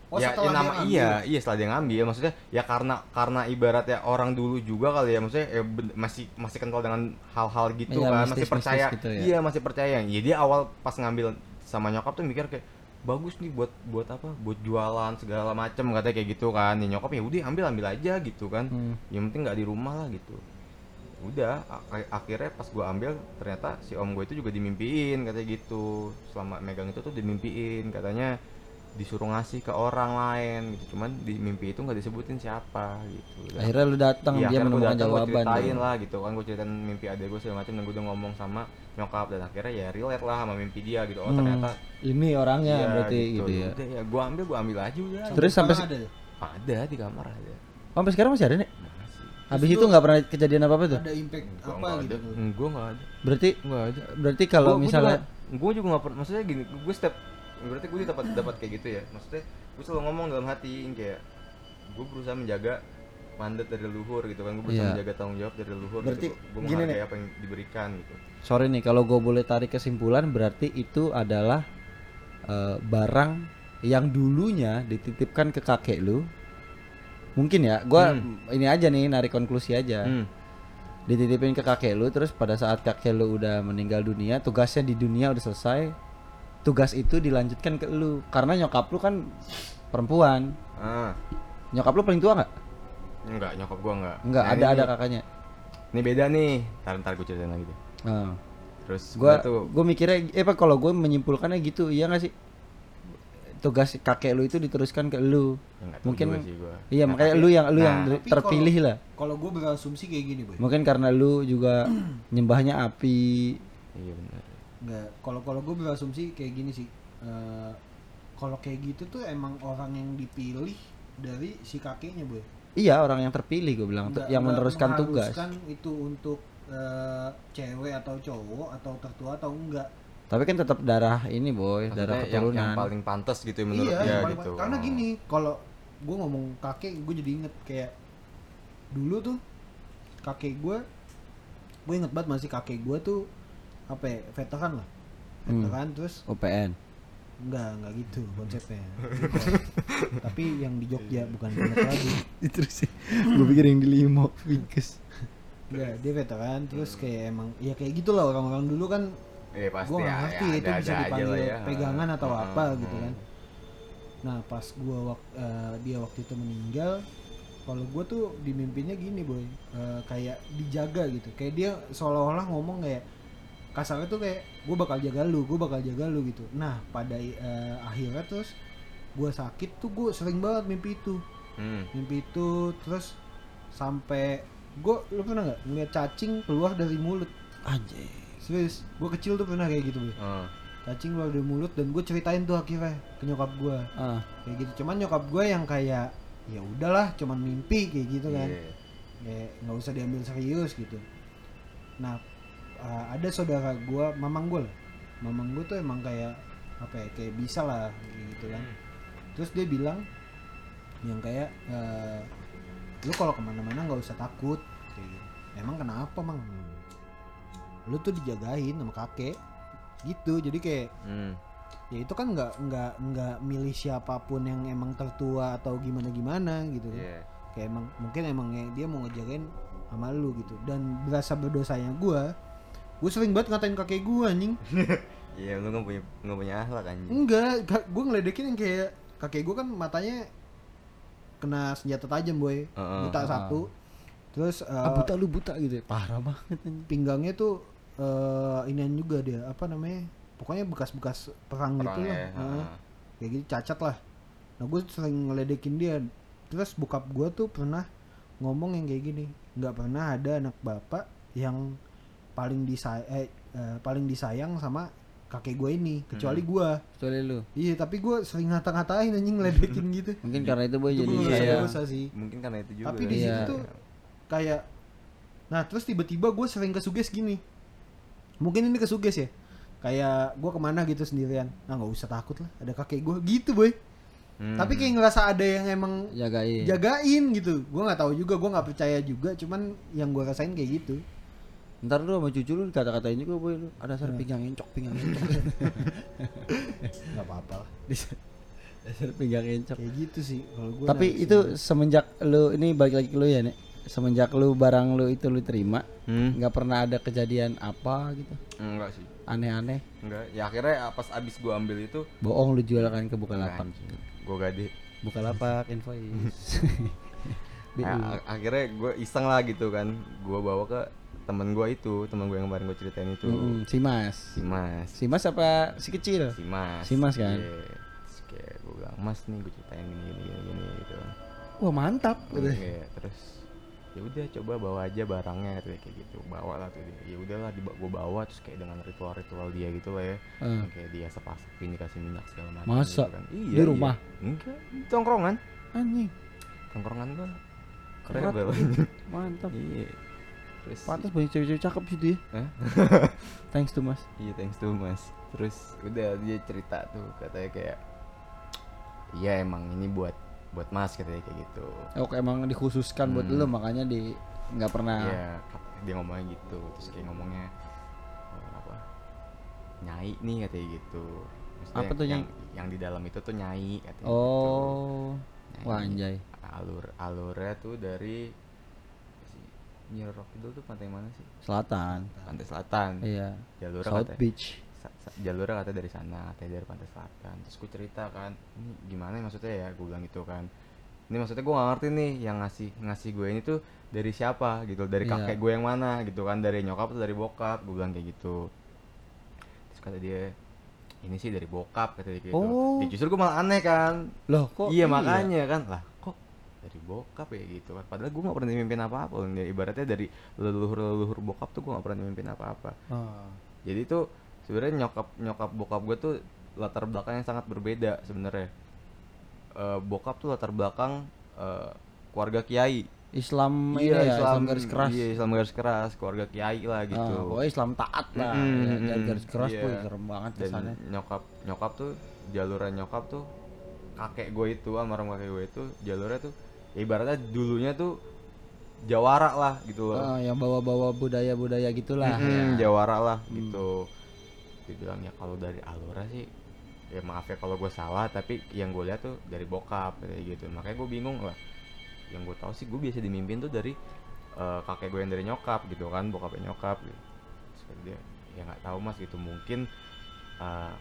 Oh, ya, setelah ya nama dia ngambil. iya iya setelah dia ngambil maksudnya ya karena karena ibaratnya orang dulu juga kali ya maksudnya ya ben- masih masih kental dengan hal-hal gitu Iya, kan mistis- masih percaya mistis gitu ya. iya masih percaya ya dia awal pas ngambil sama nyokap tuh mikir kayak bagus nih buat buat apa? Buat jualan segala macem katanya kayak gitu kan. Ya nyokap ya udah ambil ambil aja gitu kan. Hmm. yang penting nggak di rumah lah gitu. Udah ak- akhirnya pas gua ambil ternyata si om gue itu juga dimimpiin katanya gitu. Selama megang itu tuh dimimpiin katanya disuruh ngasih ke orang lain gitu cuman di mimpi itu nggak disebutin siapa gitu Dan- Akhirnya lu datang Iya, dia menemukan datang, gua jawaban. ceritain tuh. lah gitu kan gue ceritain mimpi adek gue segala macam dan gue udah ngomong sama nyokap dan akhirnya ya relate lah sama mimpi dia gitu oh Hmm. ternyata Ini orangnya iya, berarti gitu, ya. udah ya gue ambil gue ambil aja udah Terus sampai ada ya? ada di kamar ada Sampai sekarang masih ada nih. Habis itu nggak pernah kejadian apa apa tuh? ada impact Gua apa gitu ada gue nggak ada Berarti nggak ada berarti kalau misalnya gue juga nggak pernah maksudnya gini gue step berarti gue dapat dapat kayak gitu ya maksudnya gue selalu ngomong dalam hati kayak gue berusaha menjaga mandat dari leluhur gitu kan gue berusaha Iya. menjaga tanggung jawab dari leluhur Berarti gitu. gue gini nih. apa yang diberikan gitu sorry nih kalau gue boleh tarik kesimpulan berarti itu adalah eh, barang yang dulunya dititipkan ke kakek lu. Mungkin ya, gua ini aja nih narik konklusi aja. Hmm. Dititipin ke kakek lu terus pada saat kakek lu udah meninggal dunia, tugasnya di dunia udah selesai. Tugas itu dilanjutkan ke lu karena nyokap lu kan perempuan. ah Nyokap lu paling tua nggak? enggak nyokap gue enggak Enggak, Nah, ada ini- ada kakaknya. ini beda nih ntar ntar gue ceritain lagi deh Nah. terus gua gua tuh gua mikirnya eh apa kalau gue menyimpulkannya gitu iya gak sih tugas kakek lu itu diteruskan ke lu Ya, nggak mungkin juga sih gua. iya Nah, makanya tapi- lu yang lu yang nah, Tapi terpilih kalau- lah Kalau gue berasumsi kayak gini, boy. mungkin karena lu juga *clears throat* nyembahnya api iya benar Enggak, kalau kalau gue berasumsi kayak gini sih. Eh, kalau kayak gitu tuh emang orang yang dipilih dari si kakeknya, boy. iya orang yang terpilih gue bilang Nggak- yang nggak meneruskan tugas itu untuk eh, cewek atau cowok atau tertua atau enggak. tapi kan tetap darah ini boy darah Maksudnya yang, yang keturunan paling pantas gitu ya menurut iya, dia paling- gitu karena gini, kalau gue ngomong kakek, gue jadi inget kayak dulu tuh kakek gue, gue inget banget masih kakek gue tuh apa ya, veteran lah, Hmm. veteran terus OPN enggak enggak gitu konsepnya, *laughs* tapi yang di Jogja bukan di lagi, *laughs* itu sih. Gue pikir yang di limo Vinkes enggak dia veteran terus kayak emang ya kayak gitulah orang-orang dulu kan. Iya pasti gue nggak ya, ngerti ya, itu ada- bisa ada dipanggil ya. pegangan atau Hmm, apa hmm, gitu kan. Nah pas gua wak- eh, dia waktu itu meninggal kalau gue tuh di mimpinya gini boy. Eh, kayak dijaga gitu. Kayak dia seolah-olah ngomong kayak kasarnya tuh kayak gue bakal jaga lu gue bakal jaga lu gitu. Nah pada eh, akhirnya terus gue sakit tuh gue sering banget mimpi itu. Hmm. mimpi itu terus sampai gue lu pernah nggak ngeliat cacing keluar dari mulut? Anjay serius gue kecil tuh pernah kayak gitu Oh. cacing keluar dari mulut dan gue ceritain tuh akhirnya ke nyokap gue ah. Kayak gitu. Cuman nyokap gue yang kayak ya udahlah cuman mimpi kayak gitu kan. Iya. ya nggak usah diambil serius gitu. Nah uh, ada saudara gue mamang gue lah. Mamang gue tuh emang kayak apa ya kayak bisa lah gitu kan. Terus dia bilang yang kayak uh, lu kalau ke mana-mana nggak usah takut. Kayak gitu. emang kenapa mang? Lu tuh dijagain sama kakek. Gitu. Jadi kayak Hmm. ya itu kan nggak nggak nggak milih siapa pun yang emang tertua atau gimana gimana gitu kan. Iya. kayak emang mungkin emang dia mau ngejagain sama lu gitu. Dan berasa berdosanya gua gue sering banget ngatain kakek gua anjing *laughs* Iya, lu nggak punya nggak punya akhlak anjing. enggak gue ngeledekin yang kayak kakek gua kan matanya kena senjata tajam boy Heeh. buta satu terus ah, eh, buta lu buta gitu ya parah banget anjing. pinggangnya tuh eh inian juga dia apa namanya pokoknya bekas-bekas perang, gitu Perang lah ya, Heeh. heeh. kayak gitu cacat lah nah gue sering ngeledekin dia terus bokap gue tuh pernah ngomong yang kayak gini nggak pernah ada anak bapak yang paling disay eh, eh, paling disayang sama kakek gue ini kecuali gue kecuali lu. Iya tapi gue sering ngata-ngatain anjing ngeledekin gitu. Mungkin karena itu jadi gue kayak ngerasa dosa sih. Mungkin karena itu juga. tapi di Iya. situ tuh kayak nah terus tiba-tiba gue sering kesuges gini. Mungkin ini kesuges ya. Kayak gue ke mana gitu sendirian. Nah nggak usah takut lah ada kakek gue gitu boy. Hmm. tapi kayak ngerasa ada yang emang jagain. jagain gitu. Gue nggak tahu juga gue nggak percaya juga. Cuman yang gue rasain kayak gitu ntar lu sama cucu lu kata-katain juga boy lu ada sar pinggang encok pinggang *laughs* encok nggak apa-apa lah *laughs* Dasar pinggang encok. kayak gitu sih kalau gue Tapi itu semenjak lu ini balik lagi ke lu ya, Nek. Semenjak lu barang lu itu lu terima, Hmm. nggak pernah ada kejadian apa gitu. Enggak sih. Aneh-aneh. Enggak. Ya akhirnya pas abis gua ambil itu Bohong lu jual kan ke Bukalapak. gua gade. Bukalapak *laughs* invoice. BU. A- akhirnya gue iseng lah gitu kan gue bawa ke temen gue itu temen gue yang kemarin gue ceritain itu Mm-mm, si Mas. si mas Si Mas apa si kecil? si mas Si Mas kan? Iya. Terus kayak gue bilang mas nih gue ceritain gini gini gini, gini gitu Wah, mantap gitu. Iya, terus ya udah coba bawa aja barangnya kayak gitu bawa lah tuh dia ya udahlah gue bawa terus kayak dengan ritual-ritual dia gitu lah ya. Yang kayak dia sepasakin dikasih minyak segala macam Masa? gitu kan. iya, Di rumah? iya. enggak tongkrongan Anjing, tongkrongan gue Keren. rebel mantap. iya terus Pantas banyak cewek-cewek cakep situ ya. Hah? *laughs* Thanks to Mas. Iya thanks to mas Terus udah dia cerita tuh katanya kayak Iya emang ini buat buat mas katanya kayak gitu Oke, emang dikhususkan buat Hmm. lu makanya di nggak pernah. Iya dia ngomongnya gitu Terus kayak ngomongnya eh, apa Nyai nih katanya gitu Maksudnya Apa tuh yang, nyai? yang di dalam itu tuh nyai katanya gitu. Oh. Nyai. Wah, anjay. Alur alurnya tuh dari Roro Kidul tuh pantai mana sih? Selatan. Pantai Selatan. Iya. Jalurnya South katanya- Beach. sa- sa- jalurnya kata dari sana katanya dari pantai selatan terus gue cerita kan ini gimana ya maksudnya ya gue bilang gitu kan ini maksudnya gue gak ngerti nih yang ngasih ngasih gue ini tuh dari siapa gitu dari Iya. kakek gue yang mana gitu kan dari nyokap atau dari bokap gue bilang kayak gitu terus kata dia ini sih dari bokap kata dia gitu Oh. Ya, justru gue malah aneh kan Loh, kok iya makanya kan lah kok bokap ya gitu kan padahal gue gak pernah mimpin apa-apa. Ya, ibaratnya dari leluhur leluhur bokap tuh gue gak pernah mimpin apa-apa Oh. jadi tuh sebenarnya nyokap nyokap bokap gue tuh latar belakangnya sangat berbeda sebenarnya Eh, bokap tuh latar belakang eh, keluarga kiai Islam ini ya, Islam, garis keras. iya Islam garis keras keluarga kiai lah gitu Ah, pokoknya Islam taat lah. Mm-mm, ya, garis keras iya. tuh serem banget dan kesannya. nyokap nyokap tuh jalurnya nyokap tuh kakek gue itu almarhum kakek gue itu jalurnya tuh ya ibaratnya dulunya tuh jawara lah gitu loh Ah, yang bawa-bawa budaya-budaya gitulah Mm-mm, ya. Jawara lah gitu. Dibilang ya kalau dari Alura sih ya maaf ya kalau gue salah tapi yang gue lihat tuh dari bokap kayak gitu makanya gue bingung lah yang gue tahu sih gue biasa dimimpin tuh dari eh, kakek gue yang dari nyokap gitu kan bokapnya nyokap gitu. Terus dia ya nggak tahu mas gitu mungkin eh,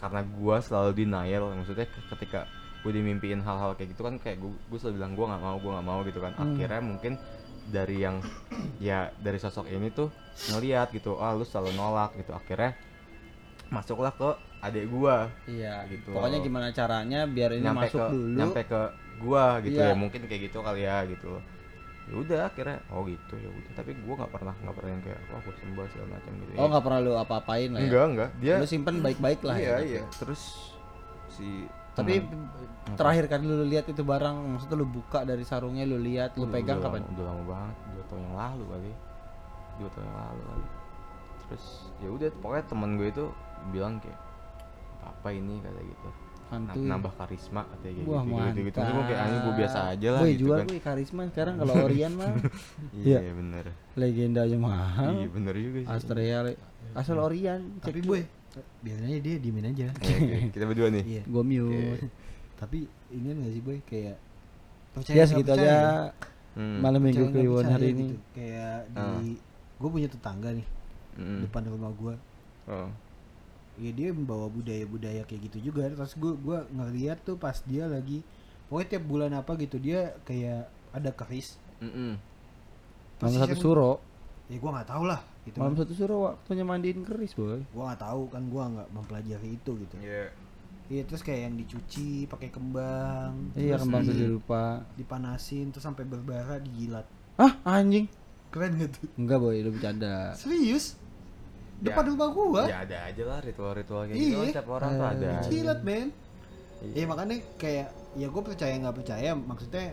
karena gue selalu denial maksudnya ke- ketika gue dimimpiin hal-hal kayak gitu kan kayak gue gue selalu bilang gue nggak mau gue nggak mau gitu kan Hmm. akhirnya mungkin dari yang ya dari sosok ini tuh ngeliat gitu ah lu selalu nolak gitu akhirnya masuklah ke adik gua Iya, Gitu. Pokoknya gimana caranya biar ini nyampe masuk ke dulu. nyampe ke gua gitu Iya. ya mungkin kayak gitu kali ya gitu ya udah akhirnya oh gitu ya udah tapi gua nggak pernah nggak pernah yang kayak wah gua sembah segala macam gitu Oh, nggak pernah lu apa-apain lah ya. enggak enggak dia Lu simpen baik-baik lah iya ya. iya terus si Tapi teman- terakhir kali lu lihat itu barang, maksudnya lu buka dari sarungnya lu lihat, lu Udah- pegang udah kapan? lama, udah lama banget dua tahun yang lalu kali dua tahun yang lalu kali terus ya udah pokoknya temen gue itu bilang kayak apa ini kata gitu Hantu. Nam- nambah karisma katanya gitu Wah, gitu, gitu, gitu. gue kayak anjing gue biasa aja lah Boy, gitu jual kan gue karisma sekarang *laughs* kalau Orion mah iya Iya. bener legenda aja mahal. iya bener juga sih Astrea asal Orion. tapi boy biarin aja dia diemin aja Oke, oke. *laughs* kita berdua nih iya Gue mute. tapi ini gak sih boy kayak percaya Ya segitu percaya aja ya? Hmm. malam minggu kliwon hari ini. gitu. kayak Ah. di gue punya tetangga nih Mm. depan rumah gue oh. ya dia membawa budaya-budaya kayak gitu juga terus gue gua ngeliat tuh pas dia lagi pokoknya tiap bulan apa gitu dia kayak ada keris. Terus Malam satu suro. Ya gue nggak tahu lah gitu Malam kan. satu suro waktunya mandiin keris boy. gue nggak tahu kan gue nggak mempelajari itu gitu Iya. iya terus kayak yang dicuci pakai kembang Iya kembang di- tujuh rupa. dipanasin terus sampai berbara dijilat Ah anjing. keren gitu Enggak boy, lu bercanda. serius Ya. depan rumah gua ya ada aja lah ritual-ritual kayak gitu Iya. setiap orang tuh ada aja. jilat men Iya. ya makanya kayak ya gue percaya nggak percaya maksudnya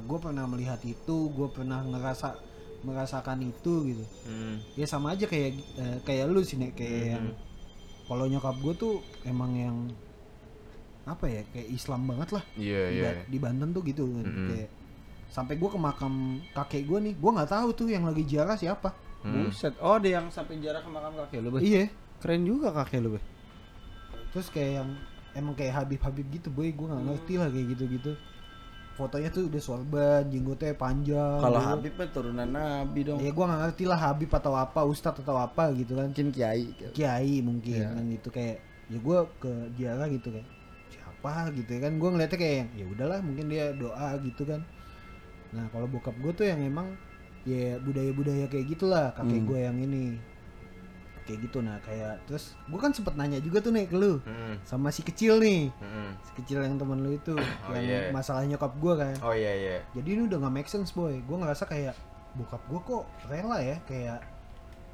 gue pernah melihat itu gue pernah ngerasa merasakan itu gitu Hmm. ya sama aja kayak eh, kayak lu sih Nek. kayak Mhm. yang kalau nyokap gue tuh emang yang apa ya kayak Islam banget lah iya di, Ba- di Banten tuh gitu Mhm. kayak sampai gue ke makam kakek gue nih gue nggak tahu tuh yang lagi ziarah siapa Hmm. Buset. Oh, dia yang sampai jarak ke makam kakek lu, iya Keren juga kakek lu, terus kayak yang emang kayak Habib Habib gitu boy gue nggak ngerti lah kayak gitu gitu fotonya tuh udah sorban jenggotnya panjang Kalau gitu. Habib kan turunan Nabi dong. ya gue nggak ngerti lah Habib atau apa Ustadz atau apa gitu kan Mungkin kiai. kiai mungkin Iya. kan gitu kayak ya gue ke Diara gitu kayak siapa gitu ya kan gue ngeliatnya kayak yang, ya udahlah mungkin dia doa gitu kan nah kalau bokap gue tuh yang emang ya budaya-budaya kayak gitulah kakek Hmm. gue yang ini kayak gitu nah kayak terus gue kan sempet nanya juga tuh nih ke lu Mm-mm. sama si kecil nih Mm-mm. si kecil yang temen lu itu Oh, yang iya. masalah nyokap gue kan oh iya iya jadi ini udah nggak make sense boy gue ngerasa kayak bokap gue kok rela ya kayak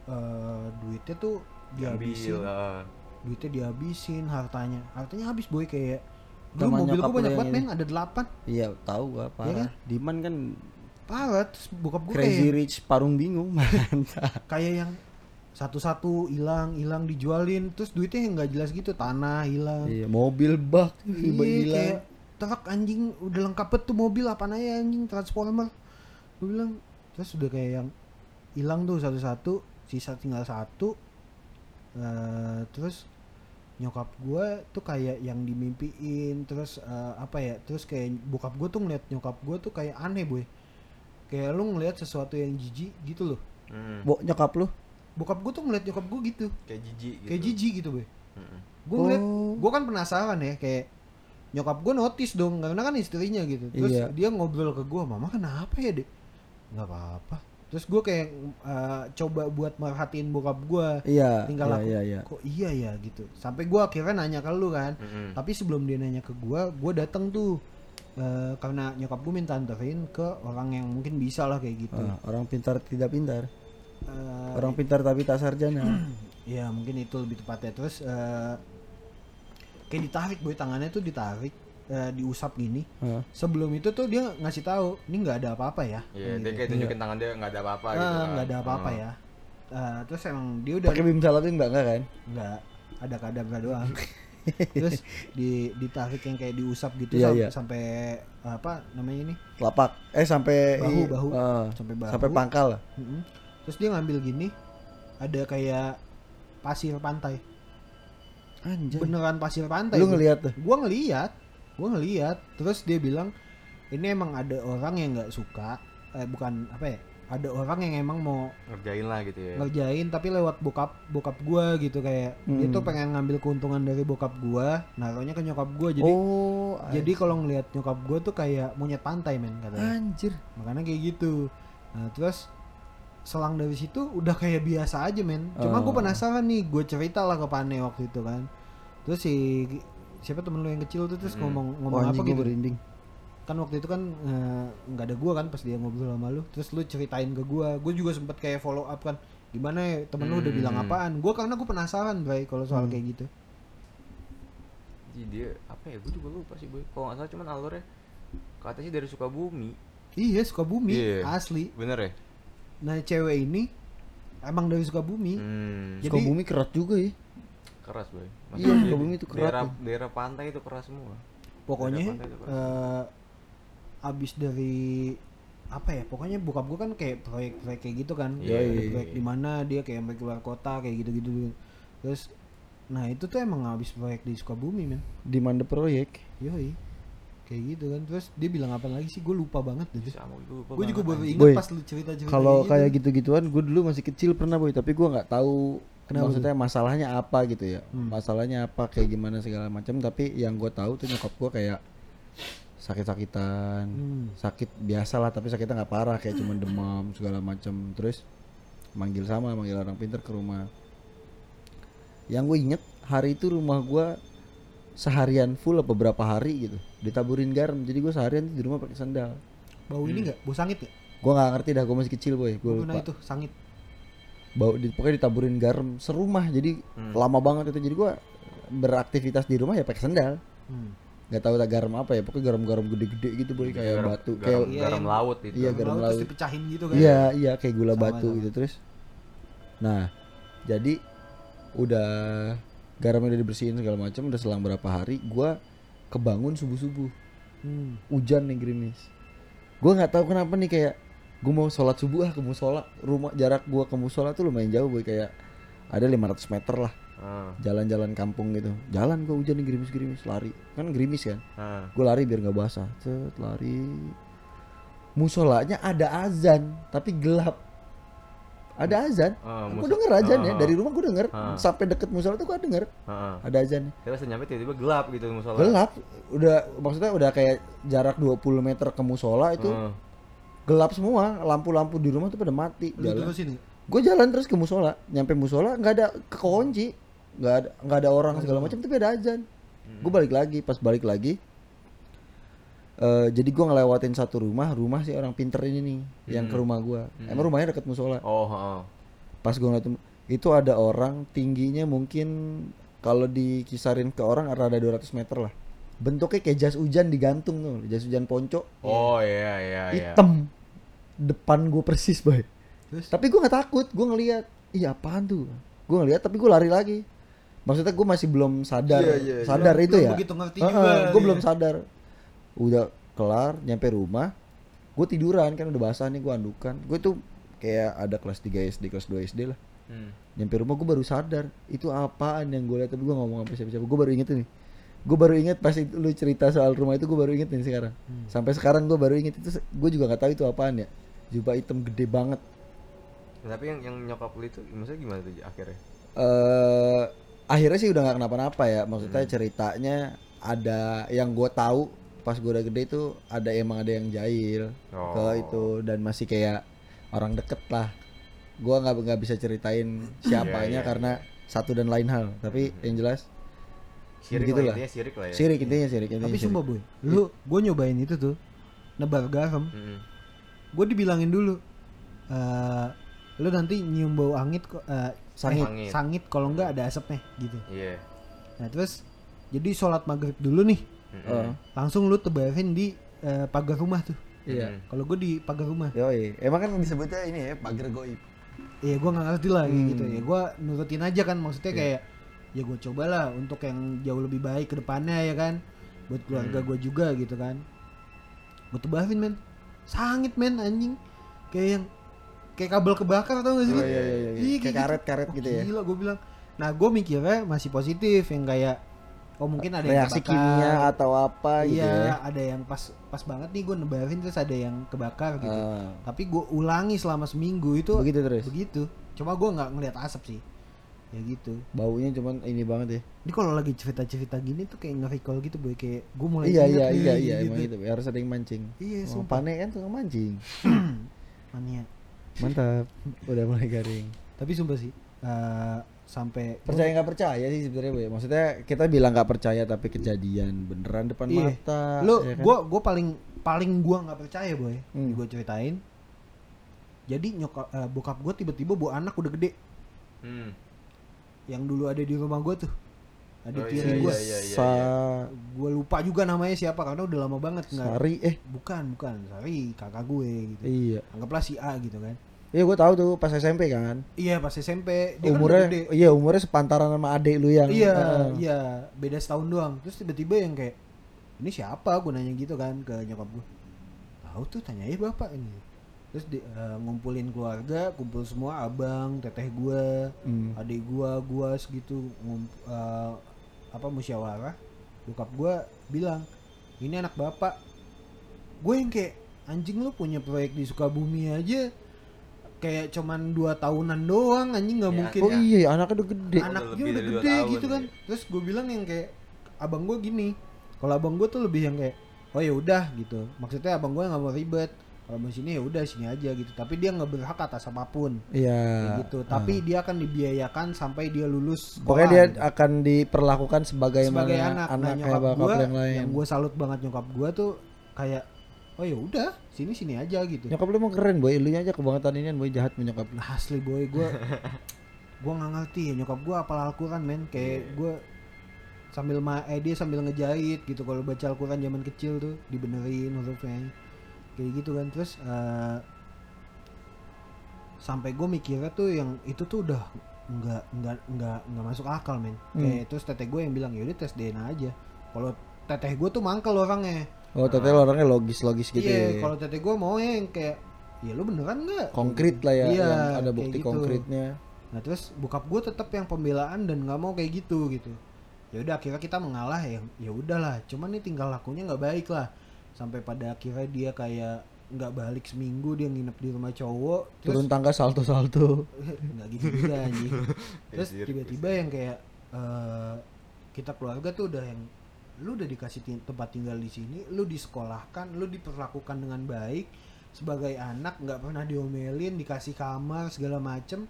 eh, duitnya tuh dihabisin Ambil, duitnya dihabisin hartanya hartanya habis boy kayak dulu mobil gue lu banyak banget men ada delapan Iya, tahu gua parah. kan? Diman kan parah terus bokap gue crazy kayak rich parung bingung. *laughs* Mantap. kayak yang satu-satu hilang hilang dijualin terus duitnya nggak jelas gitu tanah hilang iya, mobil bak iya hilang. kayak truk anjing udah lengkap tuh mobil apa aja anjing transformer gue bilang terus udah kayak yang hilang tuh satu-satu sisa tinggal satu Eh, terus nyokap gue tuh kayak yang dimimpiin terus eh, apa ya terus kayak bokap gue tuh ngeliat nyokap gue tuh kayak aneh boy kayak lu ngeliat sesuatu yang jijik gitu loh Mm. Bo, nyokap lu? Bokap gue tuh ngeliat nyokap gue gitu kayak jijik gitu kayak jijik gitu Mm-mm. gue ngeliat Oh. gue kan penasaran ya kayak nyokap gue notice dong karena kan istrinya gitu terus Iya. dia ngobrol ke gue mama kenapa ya dek nggak apa-apa terus gue kayak eh, coba buat merhatiin bokap gue Iya. tinggal iya, aku iya, iya. kok iya ya gitu sampai gue akhirnya nanya ke lu kan Mm-mm. tapi sebelum dia nanya ke gue gue datang tuh eh, karena nyokap gue minta anterin ke orang yang mungkin bisa lah kayak gitu Ah, orang pintar tidak pintar. Eh, Orang pintar tapi tak sarjana. ya *clears throat* mungkin itu lebih tepatnya terus eh, kayak ditarik boy tangannya tuh ditarik eh, diusap gini Ah. sebelum itu tuh dia ngasih tahu ini nggak ada apa-apa ya Iya, Gitu. dia kayak tunjukin tangan dia nggak ada apa-apa Ah, gitu. kan. nggak ada apa-apa Hmm. ya Eh, terus emang dia udah Pakai bim salabim enggak enggak kan? nggak ada kadar nggak doang *laughs* terus di ditarik yang kayak diusap gitu Iya, sam- iya. sampai apa namanya ini Lapak. Eh sampai Bahu, bahu. ah, sampai bahu sampai pangkal lah. Mm-mm. Terus dia ngambil gini ada kayak pasir pantai Anjay. beneran pasir pantai Lu ngeliat tuh. gua ngeliat gua ngeliat terus dia bilang ini emang ada orang yang nggak suka eh bukan apa ya ada orang yang emang mau ngerjain lah gitu ya. ngerjain tapi lewat bokap bokap gua gitu kayak dia Hmm. tuh pengen ngambil keuntungan dari bokap gua naruhnya ke nyokap gua jadi oh, jadi kalau ngelihat nyokap gua tuh kayak monyet pantai men katanya anjir. makanya kayak gitu nah terus selang dari situ udah kayak biasa aja men cuma gue Oh. penasaran nih gue cerita lah ke Pane waktu itu kan terus si siapa temen lu yang kecil tuh terus Mm-mm. ngomong Oh, ngomong apa anjing gua gitu berinding. kan waktu itu kan eh, nggak ada gua kan pas dia ngobrol sama lu terus lu ceritain ke gua gue juga sempet kayak follow up kan gimana ya temen lu udah Hmm. bilang apaan gua karena gue penasaran Bray kalau soal Hmm. kayak gitu Jadi dia apa ya? Gue juga lupa sih boy. Kalau nggak salah cuman alurnya katanya sih dari Sukabumi. iya Sukabumi Iya. asli Bener ya? Nah cewek ini emang dari Sukabumi Hmm. Jadi- Sukabumi kerat juga ya. keras boy. Iya, dia- Sukabumi itu keras Daerah daerah pantai itu keras semua. pokoknya keras. eh abis dari apa ya pokoknya bokap gue kan kayak proyek-proyek kayak gitu kan Iya, Ada iya, proyek iya. di mana dia kayak sampai keluar kota kayak gitu-gitu terus nah itu tuh emang habis proyek di Sukabumi men Di Mande proyek. yoi kayak gitu kan terus dia bilang apa lagi sih gue lupa banget deh gue juga baru ingat Boy, pas lu cerita-cerita Kalau gitu. kayak gitu-gituan, gue dulu masih kecil pernah boy, tapi gue nggak tahu Kenapa maksudnya masalahnya apa gitu ya. Hmm. Masalahnya apa kayak gimana segala macam. Tapi yang gue tahu tuh nyokap gue kayak sakit-sakitan, Hmm. sakit biasa lah, tapi sakitnya nggak parah kayak cuman demam segala macam. Terus manggil sama, manggil orang pinter ke rumah. Yang gue inget hari itu rumah gue seharian full apa beberapa hari gitu. Ditaburin garam jadi gue seharian di rumah pakai sandal. Bau ini nggak? Bau sangit ya gue nggak ngerti dah gue masih kecil boy. Gue gue lupa. itu sangit. Bau di, pokoknya ditaburin garam serumah jadi Hmm. lama banget itu. Jadi gua beraktivitas di rumah ya pakai sandal. Hmm. nggak tahu tak garam apa ya pokoknya garam-garam gede-gede gitu boy kayak Garam- batu garam, kayak Iya, garam yang- laut itu. Iya, garam laut. terus dipecahin gitu kan? Iya iya kayak gula Sama, batu sama. gitu terus. Nah jadi udah garamnya udah dibersihin segala macam udah selang berapa hari gua kebangun subuh subuh Hmm. hujan nih gerimis. Gua nggak tahu kenapa nih kayak gua mau sholat subuh ah ke musola. Rumah jarak gua ke musola tuh lumayan jauh boy. Kayak ada 500 meter lah. Ah, jalan-jalan kampung gitu. Jalan gua hujan nih gerimis-gerimis lari. Kan gerimis kan? Ah. gue lari biar nggak basah. Cet lari. Musolanya ada azan tapi gelap ada azan. Ah, gue denger azan ya Ah, dari rumah gue denger. Ah. sampai deket musola tuh gue denger. Ah, ah. ada azan Terus nyampe tiba-tiba gelap gitu musola. gelap. Udah maksudnya udah kayak jarak 20 meter ke musola itu Ah. gelap semua. Lampu-lampu di rumah tuh pada mati. Lu jalan. gue jalan terus ke musola. Nyampe musola nggak ada kekunci. Nggak ada nggak ada orang segala macam tapi ada azan. Gue balik lagi. Pas balik lagi eh jadi gue ngelewatin satu rumah rumah si orang pinter ini nih yang ke rumah gue emang rumahnya deket musola? Oh, ah. pas gue ngeliat itu ada orang tingginya mungkin kalau dikisarin ke orang rada 200 meter lah. Bentuknya kayak jas hujan digantung tuh jas hujan ponco. Oh, iya iya iya. hitam. Depan gue persis boy. Terus? tapi gue nggak takut gue ngeliat iya apaan tuh? Gue ngeliat tapi gue lari lagi. Maksudnya gue masih belum sadar. Iya, iya, iya. sadar Belum- itu belum ya? begitu ngerti juga, gue iya. belum sadar udah kelar nyampe rumah gue tiduran kan udah basah nih gue andukan gue tuh kayak ada kelas 3 SD kelas 2 SD lah Hmm. nyampe rumah gue baru sadar itu apaan yang gue lihat tapi gue ngomong apa siapa-siapa gue baru inget ini gue baru inget pas itu lu cerita soal rumah itu gue baru inget nih sekarang Hmm. sampai sekarang gue baru inget itu gue juga nggak tahu itu apaan ya jubah hitam gede banget Tapi yang yang nyokap lu itu maksudnya gimana tuh akhirnya? eh akhirnya sih udah nggak kenapa-napa ya maksudnya Hmm. ceritanya ada yang gue tahu pas gue udah gede itu ada emang ada yang jahil Oh. ke itu dan masih kayak orang deket lah gue nggak nggak bisa ceritain siapanya Iya, iya, karena satu dan lain hal tapi yang jelas Sirik Begitulah. lah intinya sirik lah ya. sirik intinya sirik intinya Tapi sirik. sumpah boy, lu gue nyobain itu tuh nebar garam. Mm-mm. Gue dibilangin dulu, eh lu nanti nyium bau angin kok, eh, Sangit. sangit kalau enggak ada asapnya gitu. Iya. Nah terus jadi sholat maghrib dulu nih, Mm-mm. Oh, langsung lu tebarin di eh, pagar rumah tuh. iya Mm-mm. Kalau gue di pagar rumah, Yoi. emang kan disebutnya ini ya pagar goib iya gue nggak ngerti lah kayak Hmm. gitu ya. Gue nurutin aja kan maksudnya kayak ya gue cobalah untuk yang jauh lebih baik ke depannya ya kan, buat keluarga gue juga gitu kan. Gue tebarin men, sangit men anjing, kayak yang kayak kabel kebakar tau gak sih? Oh, lu? iya, iya, iya. Iya, Kayak karet-karet Oh, gitu ya. Gila gue bilang. Nah gue mikirnya masih positif yang kayak oh mungkin ada yang reaksi kebakar. kimia atau apa gitu iya, ya ada yang pas pas banget nih gue nebarin terus ada yang kebakar gitu. Ah, Tapi gue ulangi selama seminggu itu begitu terus begitu. Cuma gue nggak ngeliat asap sih. Ya gitu. baunya cuman ini banget ya Ini kalau lagi cerita-cerita gini tuh kayak nge-recall gitu boy kayak gue mulai iya iya nih, iya iya emang gitu. gitu harus ada yang mancing Iya, oh, sumpah. pane kan tukang mancing Mania. mantap udah mulai garing Tapi sumpah sih eh, sampai percaya nggak percaya sih sebenarnya Bu, ya. maksudnya kita bilang nggak percaya tapi kejadian beneran depan Iya. mata lu ya kan? gua gua paling paling gua nggak percaya boy Hmm. gua ceritain jadi nyokap eh, bokap gua tiba-tiba bawa anak udah gede Hmm. yang dulu ada di rumah gua tuh ada Oh, tiri iya, gua iya, iya. Sa- gua lupa juga namanya siapa karena udah lama banget nggak Sari eh bukan bukan Sari kakak gue gitu iya anggaplah si A gitu kan iya gue tahu tuh pas SMP kan. Iya pas SMP dia kan umurnya gede. iya umurnya sepantaran sama adek lu yang iya Heeh. iya beda setahun doang. Terus tiba-tiba yang kayak ini siapa? Gue nanya gitu kan ke nyokap gue tahu tuh tanya aja bapak ini. Terus di, eh, ngumpulin keluarga kumpul semua abang teteh gue Hmm. adik gue gue segitu ngump- eh, apa musyawarah. Bokap gue bilang ini anak bapak. Gue yang kayak anjing lu punya proyek di Sukabumi aja kayak cuman dua tahunan doang anjing nggak Ya, mungkin oh iya anaknya udah gede. Anak- anaknya udah dua gede gitu kan. iya. terus gue bilang yang kayak abang gue gini kalau abang gue tuh lebih yang kayak oh ya udah gitu. Maksudnya abang gue nggak mau ribet. Kalau mau sini ya udah sini aja gitu. Tapi dia nggak berhak atas apa pun. Iya. Gitu. Tapi dia akan dibiayakan sampai dia lulus sekolah, pokoknya dia gitu. akan diperlakukan sebagai, sebagai anak. Nah kayak nyokap bakal gue yang lain. yang gue salut banget nyokap gue tuh kayak oh ya udah sini sini aja gitu. Nyokap lu emang keren boy. Lu aja kebangetan ini boy jahat punya nyokap lu. Asli boy. Gue *laughs* gue nggak ngerti ya. Nyokap gue apal Al-Quran men. Kayak Iya. gue sambil ma eh dia sambil ngejahit gitu. Kalau baca Al-Quran zaman kecil tuh dibenerin hurufnya. Kayak gitu kan. Terus eh, sampai gue mikirnya tuh yang itu tuh udah nggak nggak nggak nggak masuk akal men. Hmm. kayak terus teteh gue yang bilang ya udah tes DNA aja. Kalau teteh gue tuh mangkel orangnya oh teteh lu orangnya logis logis gitu iya ya? kalau teteh gue mau yang kayak ya lu beneran nggak? Konkret lah ya Iya, yang ada bukti gitu. konkretnya. Nah terus bokap gue tetap yang pembelaan dan nggak mau kayak gitu gitu. Ya udah akhirnya kita mengalah ya ya udahlah. Cuman nih tinggal lakunya nggak baik lah. Sampai pada akhirnya dia kayak nggak balik seminggu dia nginep di rumah cowok terus Turun tangga salto-salto. *laughs* nggak gitu juga anjing. *laughs* Terus tiba-tiba yang kayak eh, kita keluarga tuh udah yang lu udah dikasih tempat tinggal di sini lu disekolahkan lu diperlakukan dengan baik sebagai anak nggak pernah diomelin dikasih kamar segala macem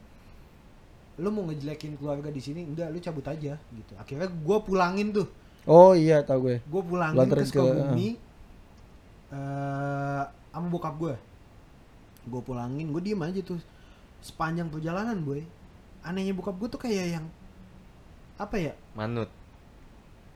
lu mau ngejelekin keluarga di sini enggak lu cabut aja gitu. Akhirnya gue pulangin tuh. Oh iya tahu gue. gue pulangin Lantaran ke ke- Sukabumi eh sama bokap gue gue pulangin gue diem aja tuh. Sepanjang perjalanan boy anehnya bokap gue tuh kayak yang apa ya? Manut.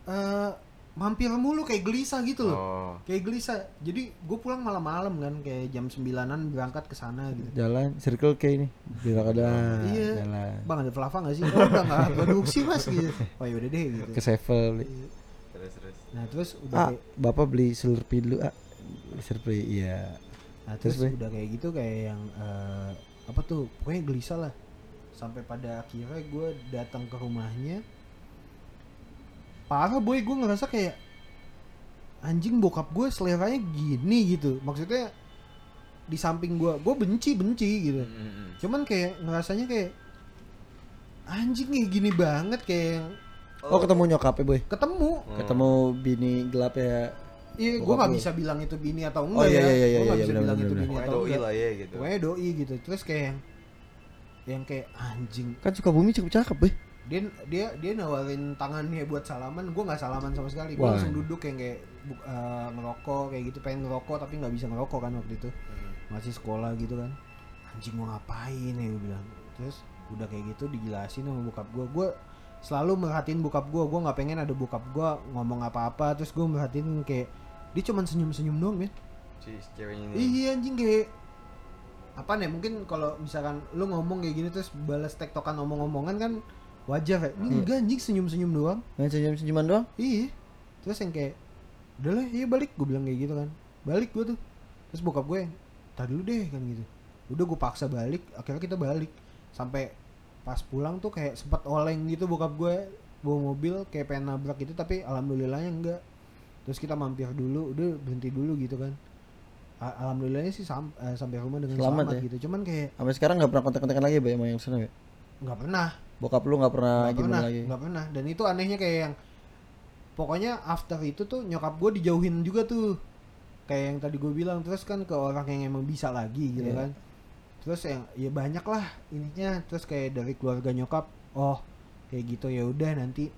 eh mampir mulu kayak gelisah gitu loh Oh. kayak gelisah jadi gue pulang malam-malam kan kayak jam 9an berangkat ke sana gitu Jalan Circle K ini. Bila ada Iya. jalan bang ada Flava gak sih oh udah gak produksi mas gitu oh yaudah deh gitu ke Sevel. Terus terus. nah terus udah Ah, kayak Bapak beli Slurpee dulu, ah. Beli Slurpee, iya. Nah Terus, terus, udah kayak gitu kayak yang eh, apa tuh pokoknya gelisah lah sampai pada akhirnya gue datang ke rumahnya parah boy gue ngerasa kayak anjing bokap gue seleranya gini gitu maksudnya di samping gue gue benci benci gitu Mm, mm, mm. cuman kayak ngerasanya kayak anjing kayak gini banget kayak yang Oh, ketemu nyokapnya, Boy. ketemu Hmm. Ketemu bini gelap ya. iya gue lu. bisa bilang itu bini atau Oh, enggak iya, ya iya, iya, gue nggak iya, bisa benar, bilang benar, itu benar. bini atau doi enggak lah ya gitu. pokoknya doi gitu terus kayak yang yang kayak anjing Kan suka bumi cukup cakep, Boy. Dia dia dia nawarin tangannya buat salaman. Gue nggak salaman sama sekali. Gue langsung duduk yang kayak eh, ngerokok kayak gitu. Pengen ngerokok tapi nggak bisa ngerokok kan waktu itu. Masih sekolah gitu kan. Anjing mau ngapain ya gue bilang. Terus udah kayak gitu dijelasin sama bokap gue gue selalu merhatiin bokap gue gue nggak pengen ada bokap gue ngomong apa-apa. Terus gue merhatiin kayak dia cuman senyum-senyum doang men. Si ceweknya ini. Iya anjing kayak apa nih mungkin kalau misalkan lu ngomong kayak gini terus balas tektokan omong-omongan kan wajar ya. Ini Iya. enggak anjing senyum-senyum doang. Main senyum-senyuman doang. Iya. Terus yang kayak udah lah iya balik gue bilang kayak gitu kan. Balik gue tuh. Terus bokap gue yang tadi dulu deh kan gitu. Udah gue paksa balik, akhirnya kita balik. Sampai pas pulang tuh kayak sempat oleng gitu bokap gue bawa mobil kayak pengen nabrak gitu tapi alhamdulillahnya enggak. Terus kita mampir dulu, udah berhenti dulu gitu kan. Alhamdulillahnya sih sam- eh, sampai rumah dengan Selamat selamat, ya. gitu. Cuman kayak Sampai sekarang nggak pernah kontak-kontakan lagi, Boy, sama yang sana, ya? nggak pernah Bokap lu nggak pernah nggak gimana pernah lagi. nggak pernah. Dan itu anehnya kayak yang pokoknya after itu tuh nyokap gue dijauhin juga tuh. Kayak yang tadi gue bilang terus kan ke orang yang emang bisa lagi gitu Iya. kan. Terus yang ya banyak lah ininya. Terus kayak dari keluarga nyokap oh kayak gitu ya udah nanti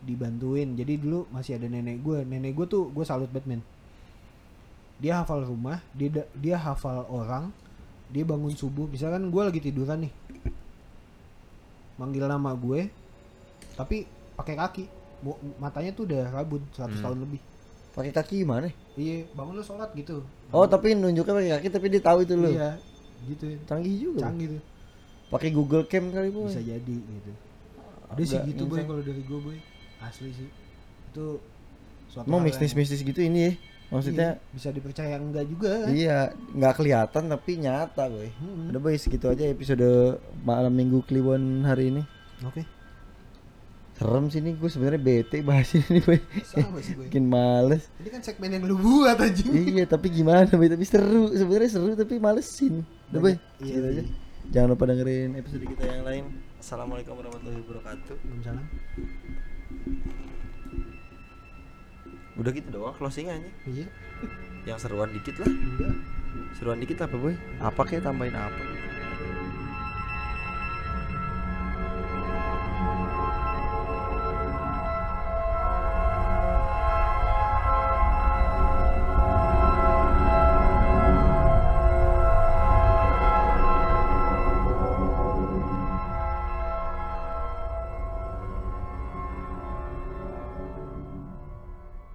dibantuin. Jadi dulu masih ada nenek gue nenek gue tuh gue salut Batman dia hafal rumah dia dia hafal orang dia bangun subuh. Misalkan gue lagi tiduran nih manggil nama gue tapi pakai kaki matanya tuh udah rabun 100 Hmm. tahun lebih Pakai kaki gimana? iya bangun lu sholat gitu Oh, tapi nunjuknya pakai kaki tapi dia tahu itu lu. iya gitu Canggih juga. canggih tuh Pakai Google Cam kali, Boy. bisa jadi gitu udah sih gitu boy kalau dari gue boy asli sih itu suatu Emang yang- mistis-mistis gitu ini ya. Maksudnya iya, bisa dipercaya enggak juga kan iya, nggak kelihatan tapi nyata, Boy. Mm-mm. Udah boy segitu aja episode malam minggu Kliwon hari ini. oke Serem sih nih gue sebenarnya bete bahas ini boy. Bikin males. ini kan segmen yang lu buat anjing iya tapi gimana boy tapi seru sebenarnya seru tapi malesin. Udah boy. Iya, Segitu aja. iya. Jangan lupa dengerin episode kita yang lain. Assalamualaikum warahmatullahi wabarakatuh. Waalaikumsalam. Udah gitu doang closingannya. iya Yang seruan dikit lah. enggak Seruan dikit apa boy? Apa kayak tambahin apa?